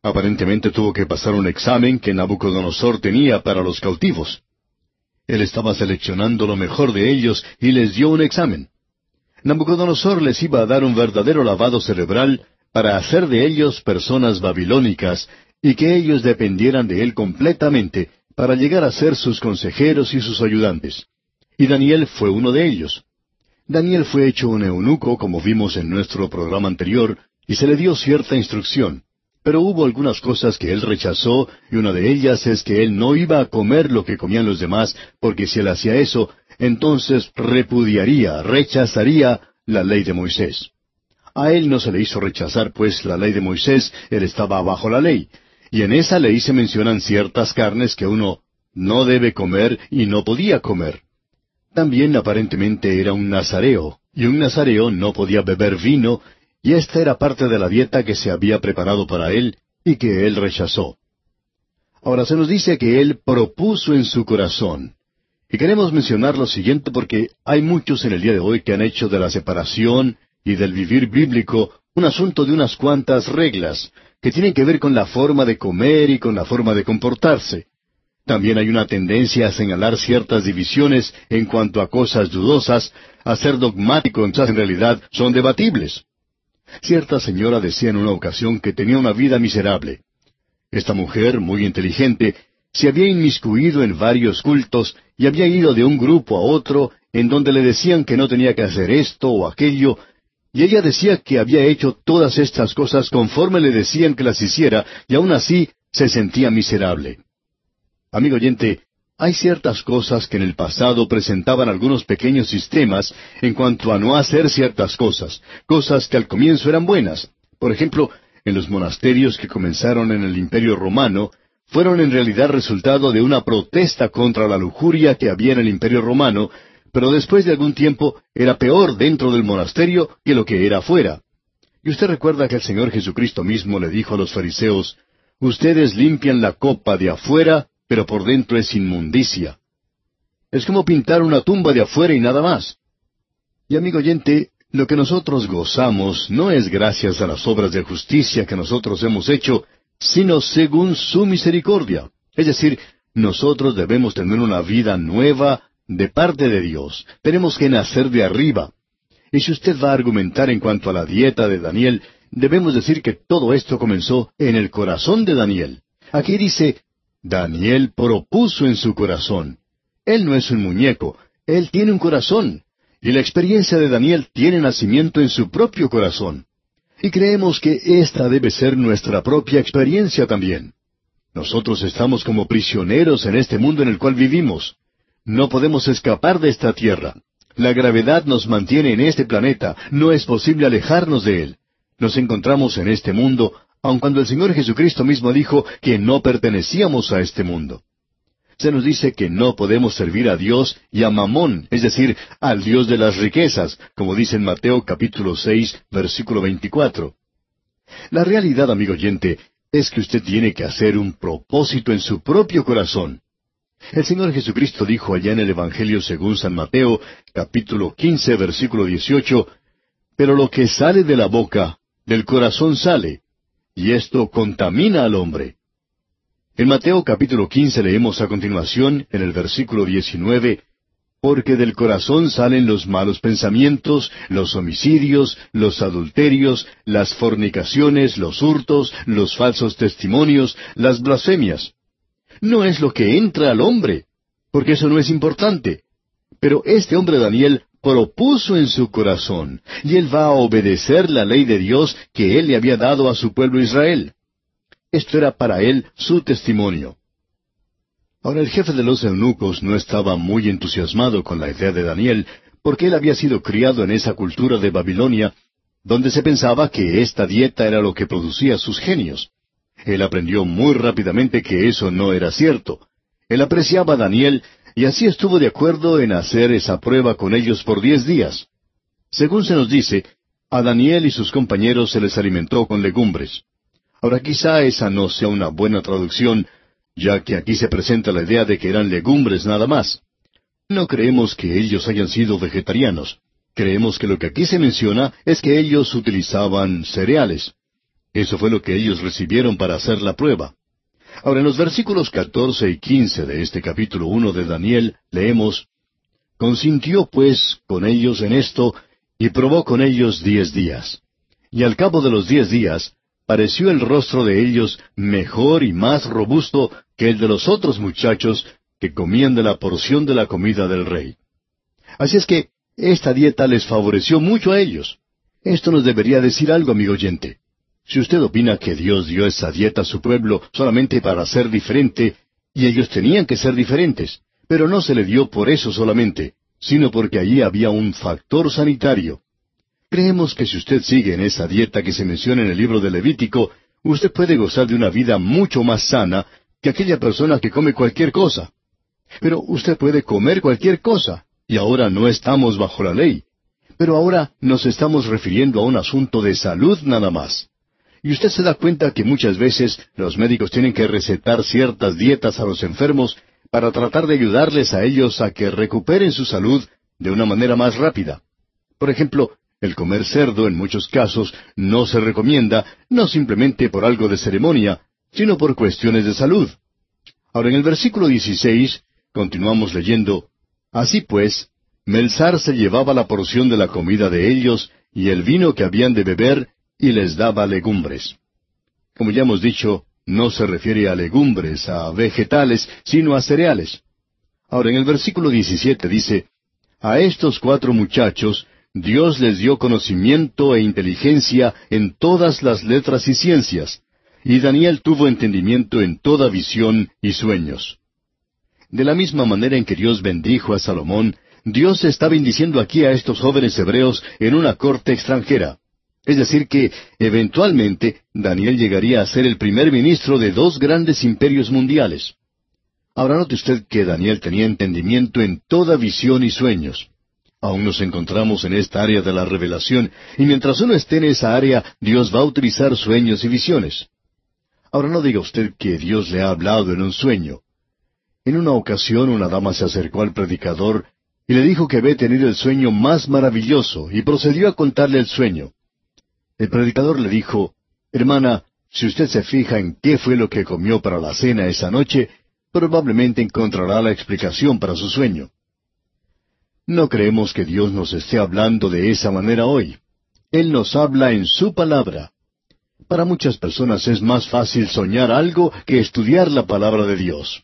Aparentemente tuvo que pasar un examen que Nabucodonosor tenía para los cautivos. Él estaba seleccionando lo mejor de ellos y les dio un examen. Nabucodonosor les iba a dar un verdadero lavado cerebral para hacer de ellos personas babilónicas y que ellos dependieran de él completamente para llegar a ser sus consejeros y sus ayudantes. Y Daniel fue uno de ellos. Daniel fue hecho un eunuco, como vimos en nuestro programa anterior, y se le dio cierta instrucción. Pero hubo algunas cosas que él rechazó, y una de ellas es que él no iba a comer lo que comían los demás, porque si él hacía eso, entonces repudiaría, rechazaría la ley de Moisés. A él no se le hizo rechazar, pues, la ley de Moisés, él estaba bajo la ley, y en esa ley se mencionan ciertas carnes que uno no debe comer y no podía comer. También aparentemente era un nazareo, y un nazareo no podía beber vino, y esta era parte de la dieta que se había preparado para él y que él rechazó. Ahora se nos dice que él propuso en su corazón. Y queremos mencionar lo siguiente porque hay muchos en el día de hoy que han hecho de la separación y del vivir bíblico un asunto de unas cuantas reglas, que tienen que ver con la forma de comer y con la forma de comportarse. También hay una tendencia a señalar ciertas divisiones en cuanto a cosas dudosas, a ser dogmático en realidad son debatibles. Cierta señora decía en una ocasión que tenía una vida miserable. Esta mujer, muy inteligente, se había inmiscuido en varios cultos y había ido de un grupo a otro en donde le decían que no tenía que hacer esto o aquello, y ella decía que había hecho todas estas cosas conforme le decían que las hiciera, y aún así se sentía miserable. Amigo oyente, hay ciertas cosas que en el pasado presentaban algunos pequeños sistemas en cuanto a no hacer ciertas cosas, cosas que al comienzo eran buenas. Por ejemplo, en los monasterios que comenzaron en el Imperio Romano, fueron en realidad resultado de una protesta contra la lujuria que había en el Imperio Romano, pero después de algún tiempo era peor dentro del monasterio que lo que era afuera. Y usted recuerda que el Señor Jesucristo mismo le dijo a los fariseos, Ustedes limpian la copa de afuera, pero por dentro es inmundicia. Es como pintar una tumba de afuera y nada más. Y amigo oyente, lo que nosotros gozamos no es gracias a las obras de justicia que nosotros hemos hecho, sino según su misericordia. Es decir, nosotros debemos tener una vida nueva, de parte de Dios. Tenemos que nacer de arriba. Y si usted va a argumentar en cuanto a la dieta de Daniel, debemos decir que todo esto comenzó en el corazón de Daniel. Aquí dice, Daniel propuso en su corazón. Él no es un muñeco, él tiene un corazón. Y la experiencia de Daniel tiene nacimiento en su propio corazón. Y creemos que esta debe ser nuestra propia experiencia también. Nosotros estamos como prisioneros en este mundo en el cual vivimos. No podemos escapar de esta tierra. La gravedad nos mantiene en este planeta. No es posible alejarnos de él. Nos encontramos en este mundo, aun cuando el Señor Jesucristo mismo dijo que no pertenecíamos a este mundo. Se nos dice que no podemos servir a Dios y a Mamón, es decir, al Dios de las riquezas, como dice en Mateo capítulo seis, versículo veinticuatro. La realidad, amigo oyente, es que usted tiene que hacer un propósito en su propio corazón. El Señor Jesucristo dijo allá en el Evangelio según San Mateo, capítulo quince, versículo dieciocho, Pero lo que sale de la boca, del corazón sale, y esto contamina al hombre. En Mateo capítulo quince leemos a continuación, en el versículo diecinueve, Porque del corazón salen los malos pensamientos, los homicidios, los adulterios, las fornicaciones, los hurtos, los falsos testimonios, las blasfemias no es lo que entra al hombre, porque eso no es importante. Pero este hombre Daniel propuso en su corazón, y él va a obedecer la ley de Dios que él le había dado a su pueblo Israel. Esto era para él su testimonio. Ahora el jefe de los eunucos no estaba muy entusiasmado con la idea de Daniel, porque él había sido criado en esa cultura de Babilonia, donde se pensaba que esta dieta era lo que producía sus genios. Él aprendió muy rápidamente que eso no era cierto. Él apreciaba a Daniel y así estuvo de acuerdo en hacer esa prueba con ellos por diez días. Según se nos dice, a Daniel y sus compañeros se les alimentó con legumbres. Ahora quizá esa no sea una buena traducción, ya que aquí se presenta la idea de que eran legumbres nada más. No creemos que ellos hayan sido vegetarianos. Creemos que lo que aquí se menciona es que ellos utilizaban cereales. Eso fue lo que ellos recibieron para hacer la prueba. Ahora, en los versículos catorce y quince de este capítulo uno de Daniel leemos Consintió pues con ellos en esto, y probó con ellos diez días. Y al cabo de los diez días, pareció el rostro de ellos mejor y más robusto que el de los otros muchachos que comían de la porción de la comida del rey. Así es que esta dieta les favoreció mucho a ellos. Esto nos debería decir algo, amigo oyente. Si usted opina que Dios dio esa dieta a su pueblo solamente para ser diferente, y ellos tenían que ser diferentes, pero no se le dio por eso solamente, sino porque allí había un factor sanitario. Creemos que si usted sigue en esa dieta que se menciona en el libro de Levítico, usted puede gozar de una vida mucho más sana que aquella persona que come cualquier cosa. Pero usted puede comer cualquier cosa, y ahora no estamos bajo la ley. Pero ahora nos estamos refiriendo a un asunto de salud nada más. Y usted se da cuenta que muchas veces los médicos tienen que recetar ciertas dietas a los enfermos para tratar de ayudarles a ellos a que recuperen su salud de una manera más rápida. Por ejemplo, el comer cerdo en muchos casos no se recomienda, no simplemente por algo de ceremonia, sino por cuestiones de salud. Ahora en el versículo 16 continuamos leyendo, Así pues, Melzar se llevaba la porción de la comida de ellos y el vino que habían de beber y les daba legumbres. Como ya hemos dicho, no se refiere a legumbres, a vegetales, sino a cereales. Ahora en el versículo 17 dice, A estos cuatro muchachos Dios les dio conocimiento e inteligencia en todas las letras y ciencias, y Daniel tuvo entendimiento en toda visión y sueños. De la misma manera en que Dios bendijo a Salomón, Dios está bendiciendo aquí a estos jóvenes hebreos en una corte extranjera. Es decir, que eventualmente Daniel llegaría a ser el primer ministro de dos grandes imperios mundiales. Ahora note usted que Daniel tenía entendimiento en toda visión y sueños. Aún nos encontramos en esta área de la revelación, y mientras uno esté en esa área, Dios va a utilizar sueños y visiones. Ahora no diga usted que Dios le ha hablado en un sueño. En una ocasión una dama se acercó al predicador y le dijo que había tenido el sueño más maravilloso y procedió a contarle el sueño. El predicador le dijo, Hermana, si usted se fija en qué fue lo que comió para la cena esa noche, probablemente encontrará la explicación para su sueño. No creemos que Dios nos esté hablando de esa manera hoy. Él nos habla en su palabra. Para muchas personas es más fácil soñar algo que estudiar la palabra de Dios.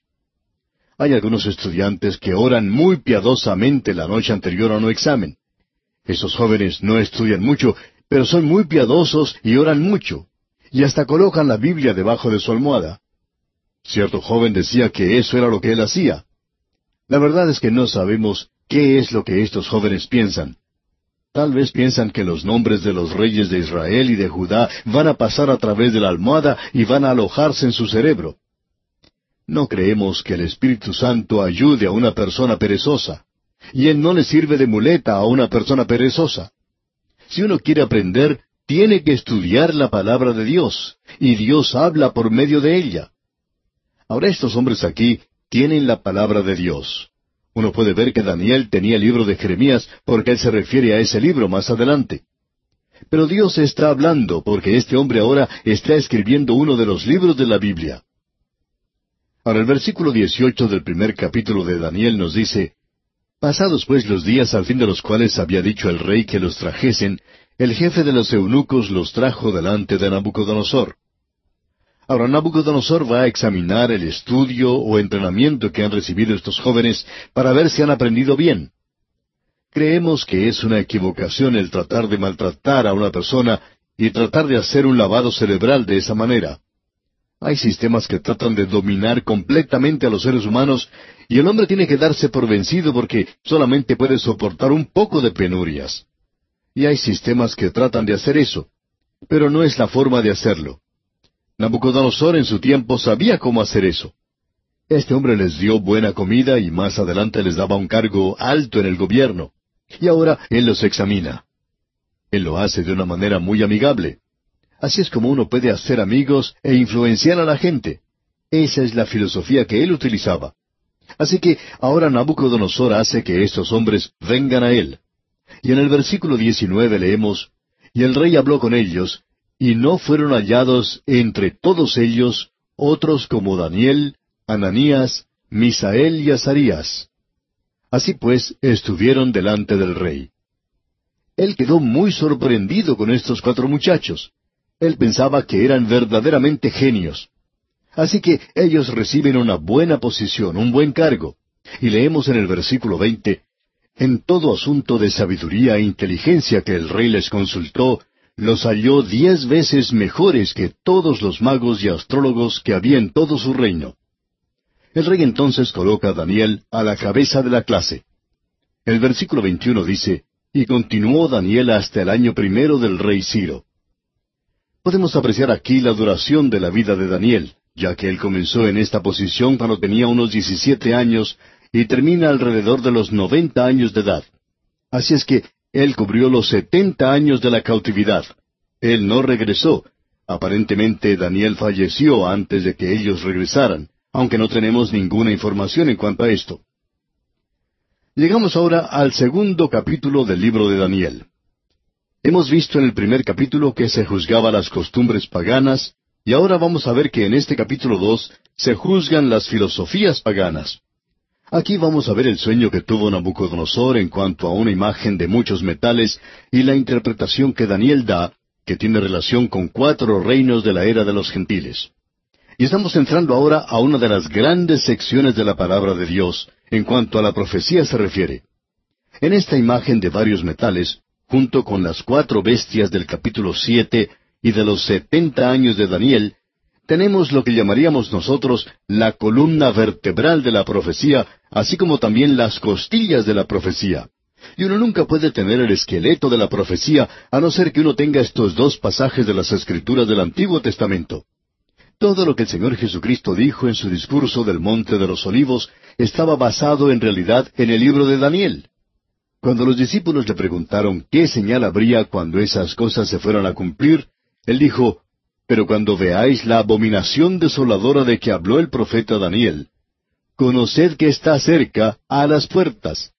Hay algunos estudiantes que oran muy piadosamente la noche anterior a un examen. Esos jóvenes no estudian mucho, pero son muy piadosos y oran mucho, y hasta colocan la Biblia debajo de su almohada. Cierto joven decía que eso era lo que él hacía. La verdad es que no sabemos qué es lo que estos jóvenes piensan. Tal vez piensan que los nombres de los reyes de Israel y de Judá van a pasar a través de la almohada y van a alojarse en su cerebro. No creemos que el Espíritu Santo ayude a una persona perezosa, y Él no le sirve de muleta a una persona perezosa. Si uno quiere aprender, tiene que estudiar la palabra de Dios, y Dios habla por medio de ella. Ahora estos hombres aquí tienen la palabra de Dios. Uno puede ver que Daniel tenía el libro de Jeremías porque él se refiere a ese libro más adelante. Pero Dios está hablando porque este hombre ahora está escribiendo uno de los libros de la Biblia. Ahora el versículo 18 del primer capítulo de Daniel nos dice, Pasados pues los días al fin de los cuales había dicho el rey que los trajesen, el jefe de los eunucos los trajo delante de Nabucodonosor. Ahora Nabucodonosor va a examinar el estudio o entrenamiento que han recibido estos jóvenes para ver si han aprendido bien. Creemos que es una equivocación el tratar de maltratar a una persona y tratar de hacer un lavado cerebral de esa manera. Hay sistemas que tratan de dominar completamente a los seres humanos y el hombre tiene que darse por vencido porque solamente puede soportar un poco de penurias. Y hay sistemas que tratan de hacer eso, pero no es la forma de hacerlo. Nabucodonosor en su tiempo sabía cómo hacer eso. Este hombre les dio buena comida y más adelante les daba un cargo alto en el gobierno. Y ahora él los examina. Él lo hace de una manera muy amigable. Así es como uno puede hacer amigos e influenciar a la gente. Esa es la filosofía que él utilizaba. Así que ahora Nabucodonosor hace que estos hombres vengan a él. Y en el versículo 19 leemos, Y el rey habló con ellos, y no fueron hallados entre todos ellos otros como Daniel, Ananías, Misael y Azarías. Así pues, estuvieron delante del rey. Él quedó muy sorprendido con estos cuatro muchachos. Él pensaba que eran verdaderamente genios. Así que ellos reciben una buena posición, un buen cargo. Y leemos en el versículo veinte, En todo asunto de sabiduría e inteligencia que el rey les consultó, los halló diez veces mejores que todos los magos y astrólogos que había en todo su reino. El rey entonces coloca a Daniel a la cabeza de la clase. El versículo 21 dice, Y continuó Daniel hasta el año primero del rey Ciro. Podemos apreciar aquí la duración de la vida de Daniel, ya que él comenzó en esta posición cuando tenía unos diecisiete años y termina alrededor de los noventa años de edad. Así es que él cubrió los setenta años de la cautividad. Él no regresó. Aparentemente Daniel falleció antes de que ellos regresaran aunque no tenemos ninguna información en cuanto a esto. Llegamos ahora al segundo capítulo del libro de Daniel. Hemos visto en el primer capítulo que se juzgaba las costumbres paganas, y ahora vamos a ver que en este capítulo dos se juzgan las filosofías paganas. Aquí vamos a ver el sueño que tuvo Nabucodonosor en cuanto a una imagen de muchos metales y la interpretación que Daniel da, que tiene relación con cuatro reinos de la era de los gentiles. Y estamos entrando ahora a una de las grandes secciones de la palabra de Dios en cuanto a la profecía se refiere. En esta imagen de varios metales, junto con las cuatro bestias del capítulo siete y de los setenta años de Daniel, tenemos lo que llamaríamos nosotros la columna vertebral de la profecía, así como también las costillas de la profecía. Y uno nunca puede tener el esqueleto de la profecía a no ser que uno tenga estos dos pasajes de las Escrituras del Antiguo Testamento. Todo lo que el Señor Jesucristo dijo en su discurso del Monte de los Olivos estaba basado en realidad en el libro de Daniel. Cuando los discípulos le preguntaron qué señal habría cuando esas cosas se fueran a cumplir, él dijo, Pero cuando veáis la abominación desoladora de que habló el profeta Daniel, conoced que está cerca a las puertas.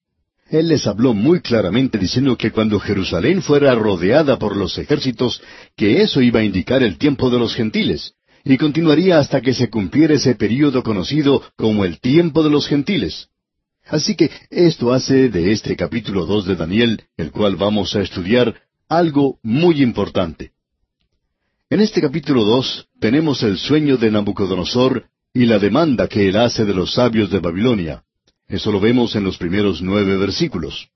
Él les habló muy claramente diciendo que cuando Jerusalén fuera rodeada por los ejércitos, que eso iba a indicar el tiempo de los gentiles, y continuaría hasta que se cumpliera ese período conocido como el tiempo de los gentiles. Así que esto hace de este capítulo dos de Daniel, el cual vamos a estudiar, algo muy importante. En este capítulo dos tenemos el sueño de Nabucodonosor y la demanda que él hace de los sabios de Babilonia. Eso lo vemos en los primeros nueve versículos.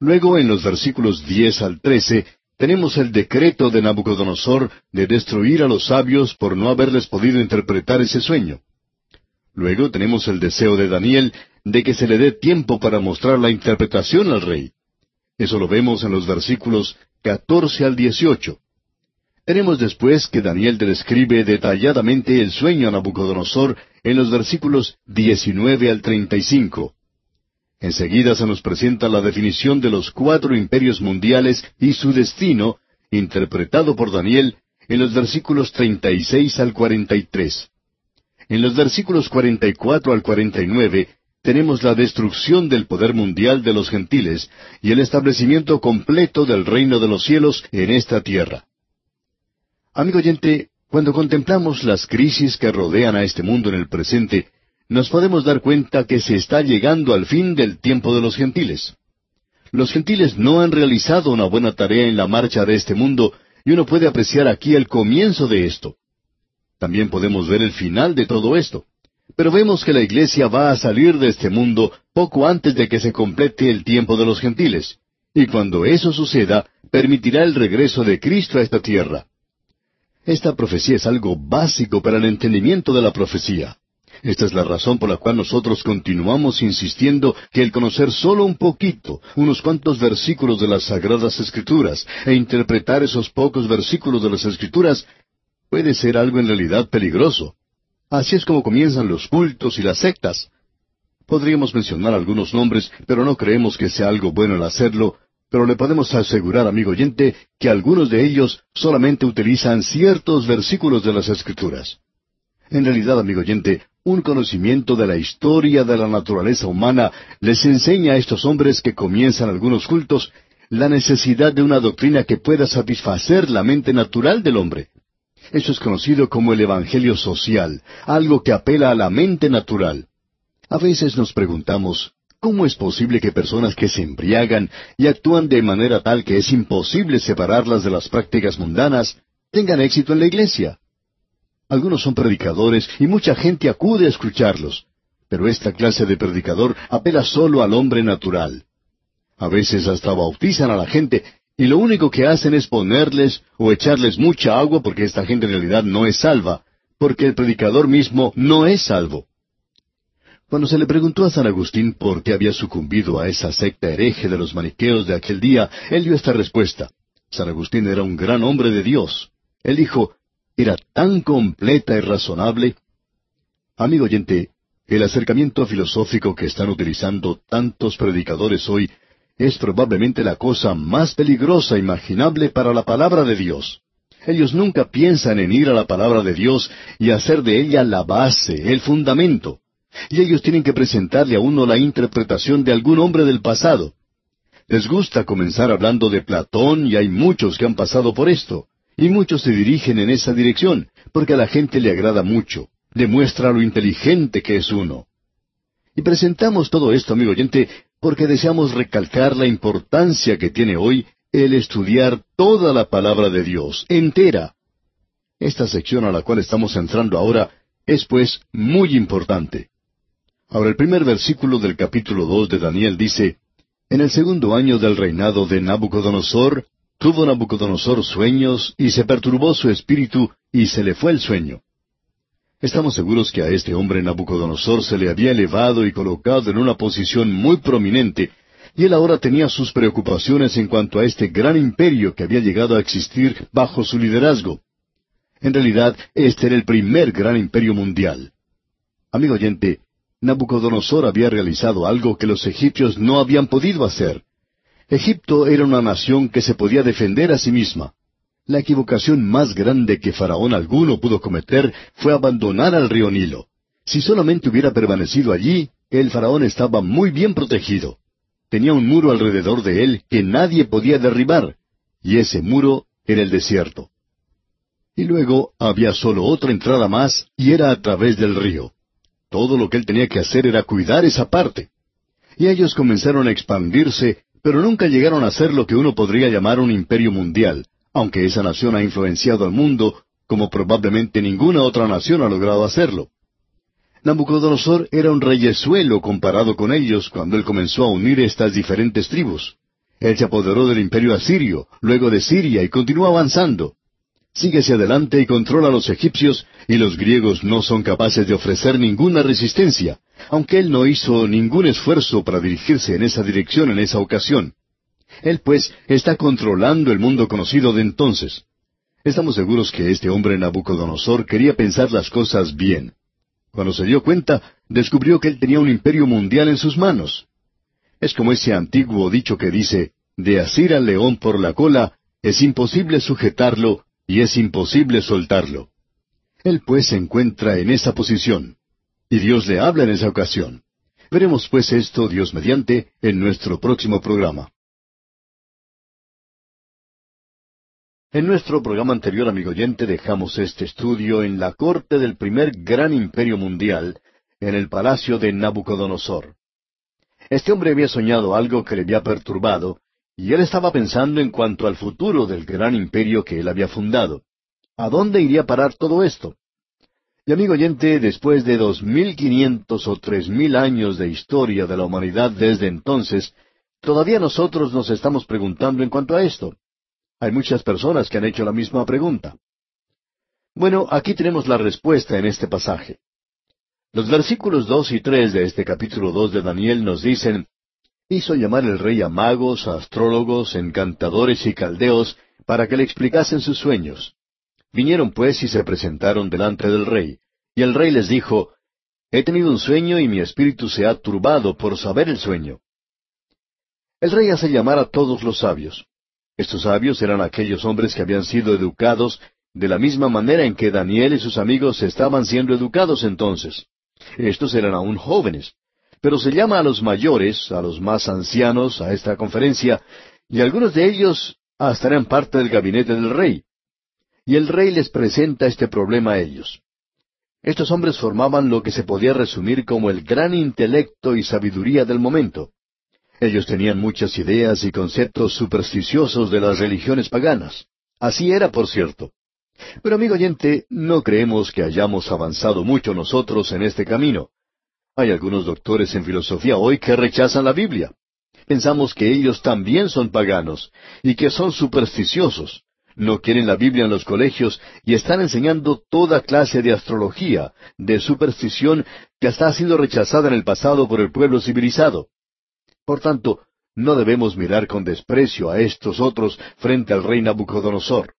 Luego, en los versículos diez al trece, tenemos el decreto de Nabucodonosor de destruir a los sabios por no haberles podido interpretar ese sueño. Luego tenemos el deseo de Daniel de que se le dé tiempo para mostrar la interpretación al rey. Eso lo vemos en los versículos 14 al 18. Tenemos después que Daniel describe detalladamente el sueño a Nabucodonosor en los versículos 19 al 35. Enseguida se nos presenta la definición de los cuatro imperios mundiales y su destino, interpretado por Daniel en los versículos 36 al 43. En los versículos 44 al 49 tenemos la destrucción del poder mundial de los gentiles y el establecimiento completo del reino de los cielos en esta tierra. Amigo oyente, cuando contemplamos las crisis que rodean a este mundo en el presente, nos podemos dar cuenta que se está llegando al fin del tiempo de los gentiles. Los gentiles no han realizado una buena tarea en la marcha de este mundo y uno puede apreciar aquí el comienzo de esto. También podemos ver el final de todo esto. Pero vemos que la iglesia va a salir de este mundo poco antes de que se complete el tiempo de los gentiles. Y cuando eso suceda, permitirá el regreso de Cristo a esta tierra. Esta profecía es algo básico para el entendimiento de la profecía. Esta es la razón por la cual nosotros continuamos insistiendo que el conocer solo un poquito, unos cuantos versículos de las Sagradas Escrituras, e interpretar esos pocos versículos de las Escrituras, puede ser algo en realidad peligroso. Así es como comienzan los cultos y las sectas. Podríamos mencionar algunos nombres, pero no creemos que sea algo bueno el hacerlo, pero le podemos asegurar, amigo oyente, que algunos de ellos solamente utilizan ciertos versículos de las Escrituras. En realidad, amigo oyente, un conocimiento de la historia de la naturaleza humana les enseña a estos hombres que comienzan algunos cultos la necesidad de una doctrina que pueda satisfacer la mente natural del hombre. Eso es conocido como el Evangelio social, algo que apela a la mente natural. A veces nos preguntamos, ¿Cómo es posible que personas que se embriagan y actúan de manera tal que es imposible separarlas de las prácticas mundanas tengan éxito en la iglesia? Algunos son predicadores y mucha gente acude a escucharlos, pero esta clase de predicador apela solo al hombre natural. A veces hasta bautizan a la gente y lo único que hacen es ponerles o echarles mucha agua porque esta gente en realidad no es salva, porque el predicador mismo no es salvo. Cuando se le preguntó a San Agustín por qué había sucumbido a esa secta hereje de los maniqueos de aquel día, él dio esta respuesta. San Agustín era un gran hombre de Dios. Él dijo, era tan completa y razonable. Amigo oyente, el acercamiento filosófico que están utilizando tantos predicadores hoy es probablemente la cosa más peligrosa imaginable para la palabra de Dios. Ellos nunca piensan en ir a la palabra de Dios y hacer de ella la base, el fundamento y ellos tienen que presentarle a uno la interpretación de algún hombre del pasado. Les gusta comenzar hablando de Platón y hay muchos que han pasado por esto, y muchos se dirigen en esa dirección, porque a la gente le agrada mucho, demuestra lo inteligente que es uno. Y presentamos todo esto, amigo oyente, porque deseamos recalcar la importancia que tiene hoy el estudiar toda la palabra de Dios, entera. Esta sección a la cual estamos entrando ahora es pues muy importante. Ahora el primer versículo del capítulo dos de Daniel dice, En el segundo año del reinado de Nabucodonosor, tuvo Nabucodonosor sueños y se perturbó su espíritu y se le fue el sueño. Estamos seguros que a este hombre Nabucodonosor se le había elevado y colocado en una posición muy prominente, y él ahora tenía sus preocupaciones en cuanto a este gran imperio que había llegado a existir bajo su liderazgo. En realidad, este era el primer gran imperio mundial. Amigo oyente, Nabucodonosor había realizado algo que los egipcios no habían podido hacer. Egipto era una nación que se podía defender a sí misma. La equivocación más grande que Faraón alguno pudo cometer fue abandonar al río Nilo. Si solamente hubiera permanecido allí, el Faraón estaba muy bien protegido. Tenía un muro alrededor de él que nadie podía derribar, y ese muro era el desierto. Y luego había solo otra entrada más, y era a través del río. Todo lo que él tenía que hacer era cuidar esa parte. Y ellos comenzaron a expandirse, pero nunca llegaron a ser lo que uno podría llamar un imperio mundial, aunque esa nación ha influenciado al mundo como probablemente ninguna otra nación ha logrado hacerlo. Nabucodonosor era un reyesuelo comparado con ellos cuando él comenzó a unir estas diferentes tribus. Él se apoderó del imperio asirio, luego de Siria y continuó avanzando sigue hacia adelante y controla a los egipcios, y los griegos no son capaces de ofrecer ninguna resistencia, aunque él no hizo ningún esfuerzo para dirigirse en esa dirección en esa ocasión. Él, pues, está controlando el mundo conocido de entonces. Estamos seguros que este hombre Nabucodonosor quería pensar las cosas bien. Cuando se dio cuenta, descubrió que él tenía un imperio mundial en sus manos. Es como ese antiguo dicho que dice, de asir al león por la cola, es imposible sujetarlo, y es imposible soltarlo. Él pues se encuentra en esa posición, y Dios le habla en esa ocasión. Veremos pues esto, Dios mediante, en nuestro próximo programa. En nuestro programa anterior, amigo oyente, dejamos este estudio en la corte del primer gran imperio mundial, en el palacio de Nabucodonosor. Este hombre había soñado algo que le había perturbado, y él estaba pensando en cuanto al futuro del gran imperio que él había fundado. ¿A dónde iría a parar todo esto? Y amigo oyente, después de dos mil quinientos o tres mil años de historia de la humanidad desde entonces, todavía nosotros nos estamos preguntando en cuanto a esto. Hay muchas personas que han hecho la misma pregunta. Bueno, aquí tenemos la respuesta en este pasaje. Los versículos dos y tres de este capítulo dos de Daniel nos dicen hizo llamar el rey a magos, a astrólogos, encantadores y caldeos para que le explicasen sus sueños. Vinieron pues y se presentaron delante del rey. Y el rey les dijo, He tenido un sueño y mi espíritu se ha turbado por saber el sueño. El rey hace llamar a todos los sabios. Estos sabios eran aquellos hombres que habían sido educados de la misma manera en que Daniel y sus amigos estaban siendo educados entonces. Estos eran aún jóvenes. Pero se llama a los mayores, a los más ancianos, a esta conferencia, y algunos de ellos hasta eran parte del gabinete del rey. Y el rey les presenta este problema a ellos. Estos hombres formaban lo que se podía resumir como el gran intelecto y sabiduría del momento. Ellos tenían muchas ideas y conceptos supersticiosos de las religiones paganas. Así era, por cierto. Pero amigo oyente, no creemos que hayamos avanzado mucho nosotros en este camino. Hay algunos doctores en filosofía hoy que rechazan la Biblia. Pensamos que ellos también son paganos y que son supersticiosos. No quieren la Biblia en los colegios y están enseñando toda clase de astrología, de superstición que hasta ha sido rechazada en el pasado por el pueblo civilizado. Por tanto, no debemos mirar con desprecio a estos otros frente al rey Nabucodonosor.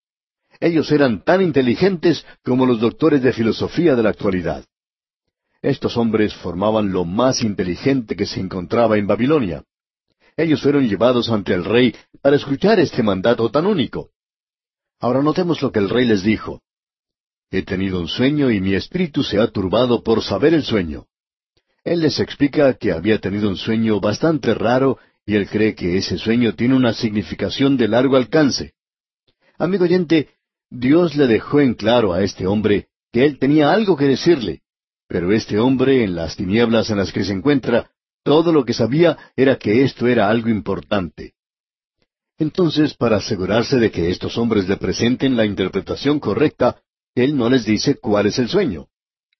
Ellos eran tan inteligentes como los doctores de filosofía de la actualidad. Estos hombres formaban lo más inteligente que se encontraba en Babilonia. Ellos fueron llevados ante el rey para escuchar este mandato tan único. Ahora notemos lo que el rey les dijo. He tenido un sueño y mi espíritu se ha turbado por saber el sueño. Él les explica que había tenido un sueño bastante raro y él cree que ese sueño tiene una significación de largo alcance. Amigo oyente, Dios le dejó en claro a este hombre que él tenía algo que decirle, pero este hombre, en las tinieblas en las que se encuentra, todo lo que sabía era que esto era algo importante. Entonces, para asegurarse de que estos hombres le presenten la interpretación correcta, él no les dice cuál es el sueño.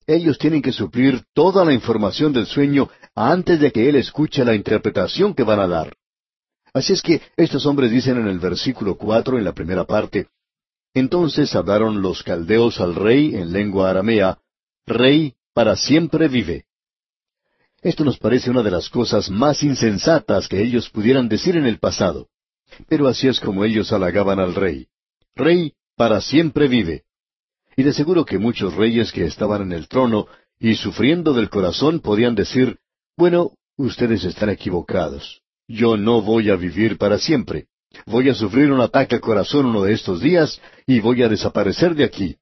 Ellos tienen que suplir toda la información del sueño antes de que él escuche la interpretación que van a dar. Así es que estos hombres dicen en el versículo cuatro, en la primera parte, entonces hablaron los caldeos al rey en lengua aramea, Rey, para siempre vive. Esto nos parece una de las cosas más insensatas que ellos pudieran decir en el pasado. Pero así es como ellos halagaban al rey. Rey, para siempre vive. Y de seguro que muchos reyes que estaban en el trono y sufriendo del corazón podían decir, bueno, ustedes están equivocados. Yo no voy a vivir para siempre. Voy a sufrir un ataque al corazón uno de estos días y voy a desaparecer de aquí.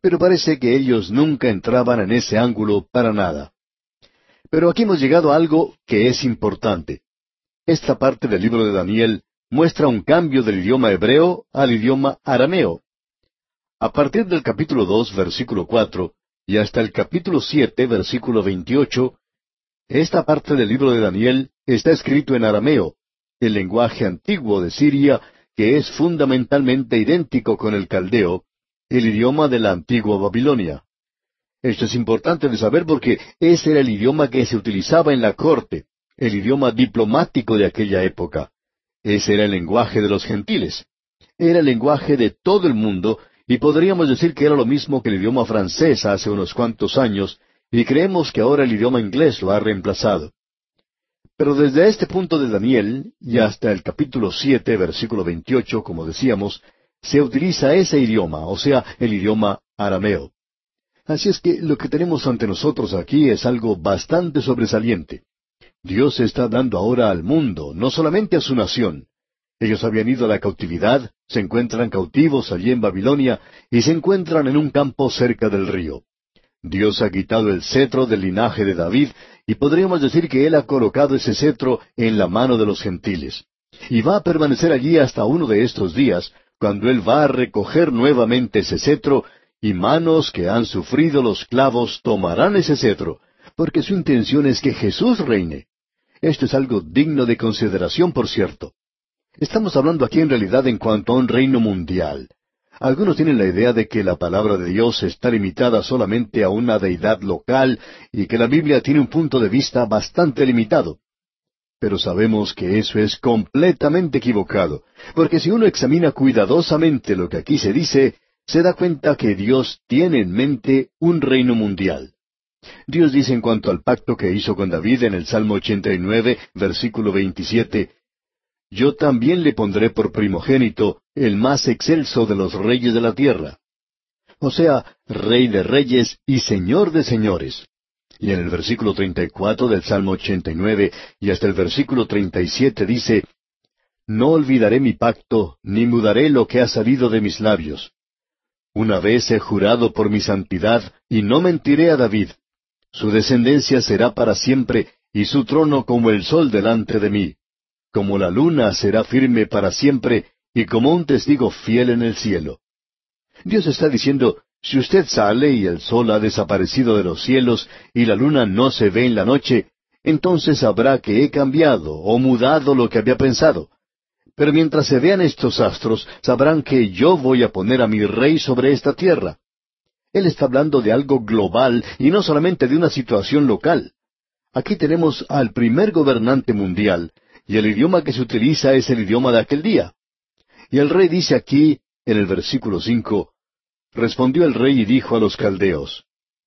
Pero parece que ellos nunca entraban en ese ángulo para nada. Pero aquí hemos llegado a algo que es importante. Esta parte del libro de Daniel muestra un cambio del idioma hebreo al idioma arameo. A partir del capítulo dos, versículo cuatro, y hasta el capítulo siete, versículo veintiocho, esta parte del libro de Daniel está escrito en arameo, el lenguaje antiguo de Siria, que es fundamentalmente idéntico con el caldeo, el idioma de la antigua Babilonia. Esto es importante de saber porque ese era el idioma que se utilizaba en la corte, el idioma diplomático de aquella época. Ese era el lenguaje de los gentiles. Era el lenguaje de todo el mundo y podríamos decir que era lo mismo que el idioma francés hace unos cuantos años y creemos que ahora el idioma inglés lo ha reemplazado. Pero desde este punto de Daniel y hasta el capítulo siete, versículo veintiocho, como decíamos, se utiliza ese idioma, o sea, el idioma arameo. Así es que lo que tenemos ante nosotros aquí es algo bastante sobresaliente. Dios está dando ahora al mundo, no solamente a su nación. Ellos habían ido a la cautividad, se encuentran cautivos allí en Babilonia y se encuentran en un campo cerca del río. Dios ha quitado el cetro del linaje de David y podríamos decir que Él ha colocado ese cetro en la mano de los gentiles. Y va a permanecer allí hasta uno de estos días, cuando Él va a recoger nuevamente ese cetro, y manos que han sufrido los clavos tomarán ese cetro, porque su intención es que Jesús reine. Esto es algo digno de consideración, por cierto. Estamos hablando aquí en realidad en cuanto a un reino mundial. Algunos tienen la idea de que la palabra de Dios está limitada solamente a una deidad local y que la Biblia tiene un punto de vista bastante limitado. Pero sabemos que eso es completamente equivocado, porque si uno examina cuidadosamente lo que aquí se dice, se da cuenta que Dios tiene en mente un reino mundial. Dios dice en cuanto al pacto que hizo con David en el Salmo 89, versículo 27, yo también le pondré por primogénito el más excelso de los reyes de la tierra. O sea, rey de reyes y señor de señores. Y en el versículo 34 del Salmo 89 y hasta el versículo 37 dice, No olvidaré mi pacto, ni mudaré lo que ha salido de mis labios. Una vez he jurado por mi santidad, y no mentiré a David. Su descendencia será para siempre, y su trono como el sol delante de mí. Como la luna será firme para siempre, y como un testigo fiel en el cielo. Dios está diciendo, si usted sale y el sol ha desaparecido de los cielos y la luna no se ve en la noche, entonces sabrá que he cambiado o mudado lo que había pensado. Pero mientras se vean estos astros, sabrán que yo voy a poner a mi rey sobre esta tierra. Él está hablando de algo global y no solamente de una situación local. Aquí tenemos al primer gobernante mundial, y el idioma que se utiliza es el idioma de aquel día. Y el rey dice aquí, en el versículo cinco, Respondió el rey y dijo a los caldeos,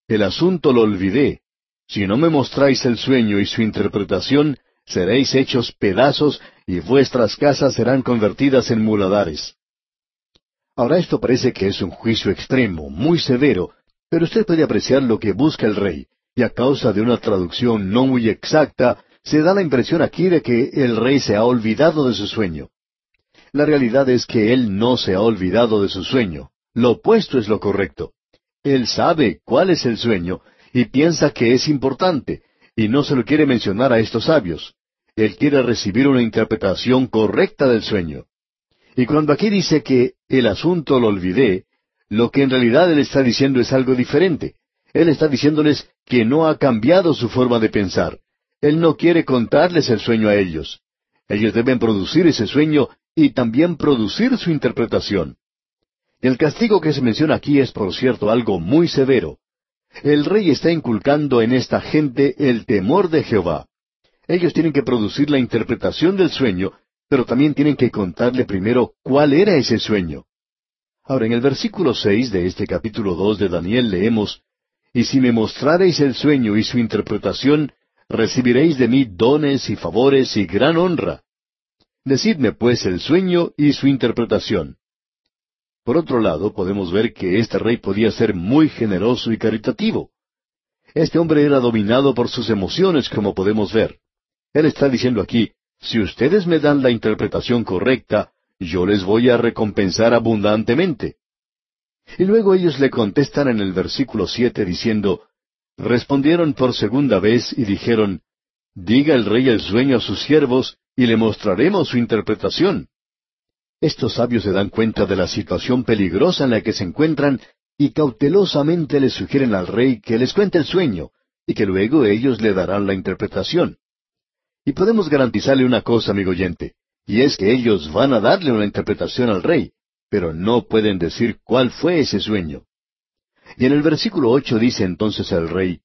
El asunto lo olvidé. Si no me mostráis el sueño y su interpretación, seréis hechos pedazos y vuestras casas serán convertidas en muladares. Ahora esto parece que es un juicio extremo, muy severo, pero usted puede apreciar lo que busca el rey, y a causa de una traducción no muy exacta, se da la impresión aquí de que el rey se ha olvidado de su sueño. La realidad es que él no se ha olvidado de su sueño. Lo opuesto es lo correcto. Él sabe cuál es el sueño y piensa que es importante, y no se lo quiere mencionar a estos sabios. Él quiere recibir una interpretación correcta del sueño. Y cuando aquí dice que el asunto lo olvidé, lo que en realidad él está diciendo es algo diferente. Él está diciéndoles que no ha cambiado su forma de pensar. Él no quiere contarles el sueño a ellos. Ellos deben producir ese sueño y también producir su interpretación. El castigo que se menciona aquí es, por cierto, algo muy severo. El rey está inculcando en esta gente el temor de Jehová. Ellos tienen que producir la interpretación del sueño, pero también tienen que contarle primero cuál era ese sueño. Ahora, en el versículo seis de este capítulo dos de Daniel leemos, Y si me mostrareis el sueño y su interpretación, recibiréis de mí dones y favores y gran honra. Decidme pues el sueño y su interpretación. Por otro lado, podemos ver que este rey podía ser muy generoso y caritativo. Este hombre era dominado por sus emociones, como podemos ver. Él está diciendo aquí, si ustedes me dan la interpretación correcta, yo les voy a recompensar abundantemente. Y luego ellos le contestan en el versículo siete diciendo, Respondieron por segunda vez y dijeron, Diga el rey el sueño a sus siervos, y le mostraremos su interpretación. Estos sabios se dan cuenta de la situación peligrosa en la que se encuentran y cautelosamente le sugieren al rey que les cuente el sueño y que luego ellos le darán la interpretación. Y podemos garantizarle una cosa, amigo oyente, y es que ellos van a darle una interpretación al rey, pero no pueden decir cuál fue ese sueño. Y en el versículo ocho dice entonces el rey,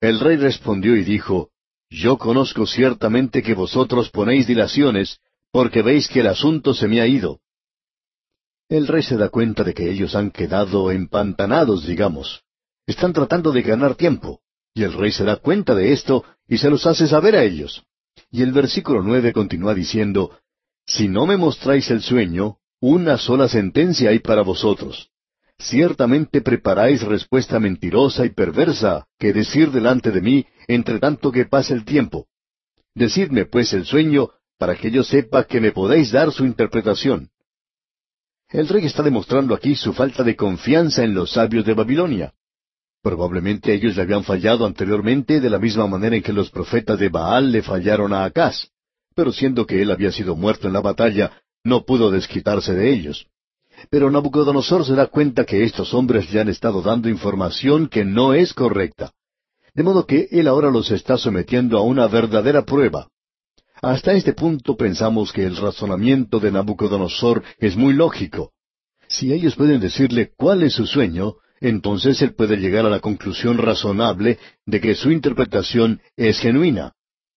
El rey respondió y dijo, Yo conozco ciertamente que vosotros ponéis dilaciones, porque veis que el asunto se me ha ido. El rey se da cuenta de que ellos han quedado empantanados, digamos. Están tratando de ganar tiempo. Y el rey se da cuenta de esto y se los hace saber a ellos. Y el versículo nueve continúa diciendo, Si no me mostráis el sueño, una sola sentencia hay para vosotros. Ciertamente preparáis respuesta mentirosa y perversa que decir delante de mí entre tanto que pase el tiempo. Decidme pues el sueño para que yo sepa que me podéis dar su interpretación. El rey está demostrando aquí su falta de confianza en los sabios de Babilonia. Probablemente ellos le habían fallado anteriormente de la misma manera en que los profetas de Baal le fallaron a Acaz, pero siendo que él había sido muerto en la batalla, no pudo desquitarse de ellos. Pero Nabucodonosor se da cuenta que estos hombres le han estado dando información que no es correcta. De modo que él ahora los está sometiendo a una verdadera prueba. Hasta este punto pensamos que el razonamiento de Nabucodonosor es muy lógico. Si ellos pueden decirle cuál es su sueño, entonces él puede llegar a la conclusión razonable de que su interpretación es genuina.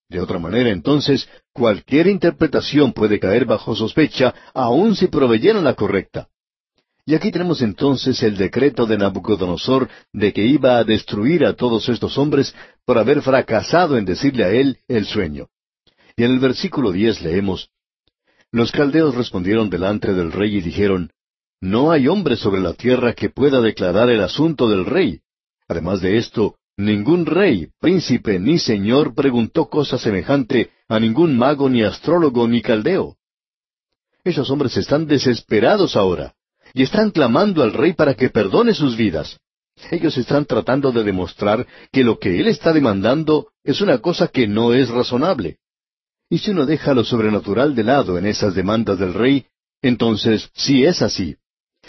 De otra manera, entonces, cualquier interpretación puede caer bajo sospecha, aun si proveyeran la correcta. Y aquí tenemos entonces el decreto de Nabucodonosor de que iba a destruir a todos estos hombres por haber fracasado en decirle a él el sueño. Y en el versículo diez leemos, Los caldeos respondieron delante del rey y dijeron, No hay hombre sobre la tierra que pueda declarar el asunto del rey. Además de esto, Ningún rey, príncipe ni señor preguntó cosa semejante a ningún mago ni astrólogo ni caldeo. Esos hombres están desesperados ahora y están clamando al rey para que perdone sus vidas. Ellos están tratando de demostrar que lo que él está demandando es una cosa que no es razonable. Y si uno deja lo sobrenatural de lado en esas demandas del rey, entonces sí es así.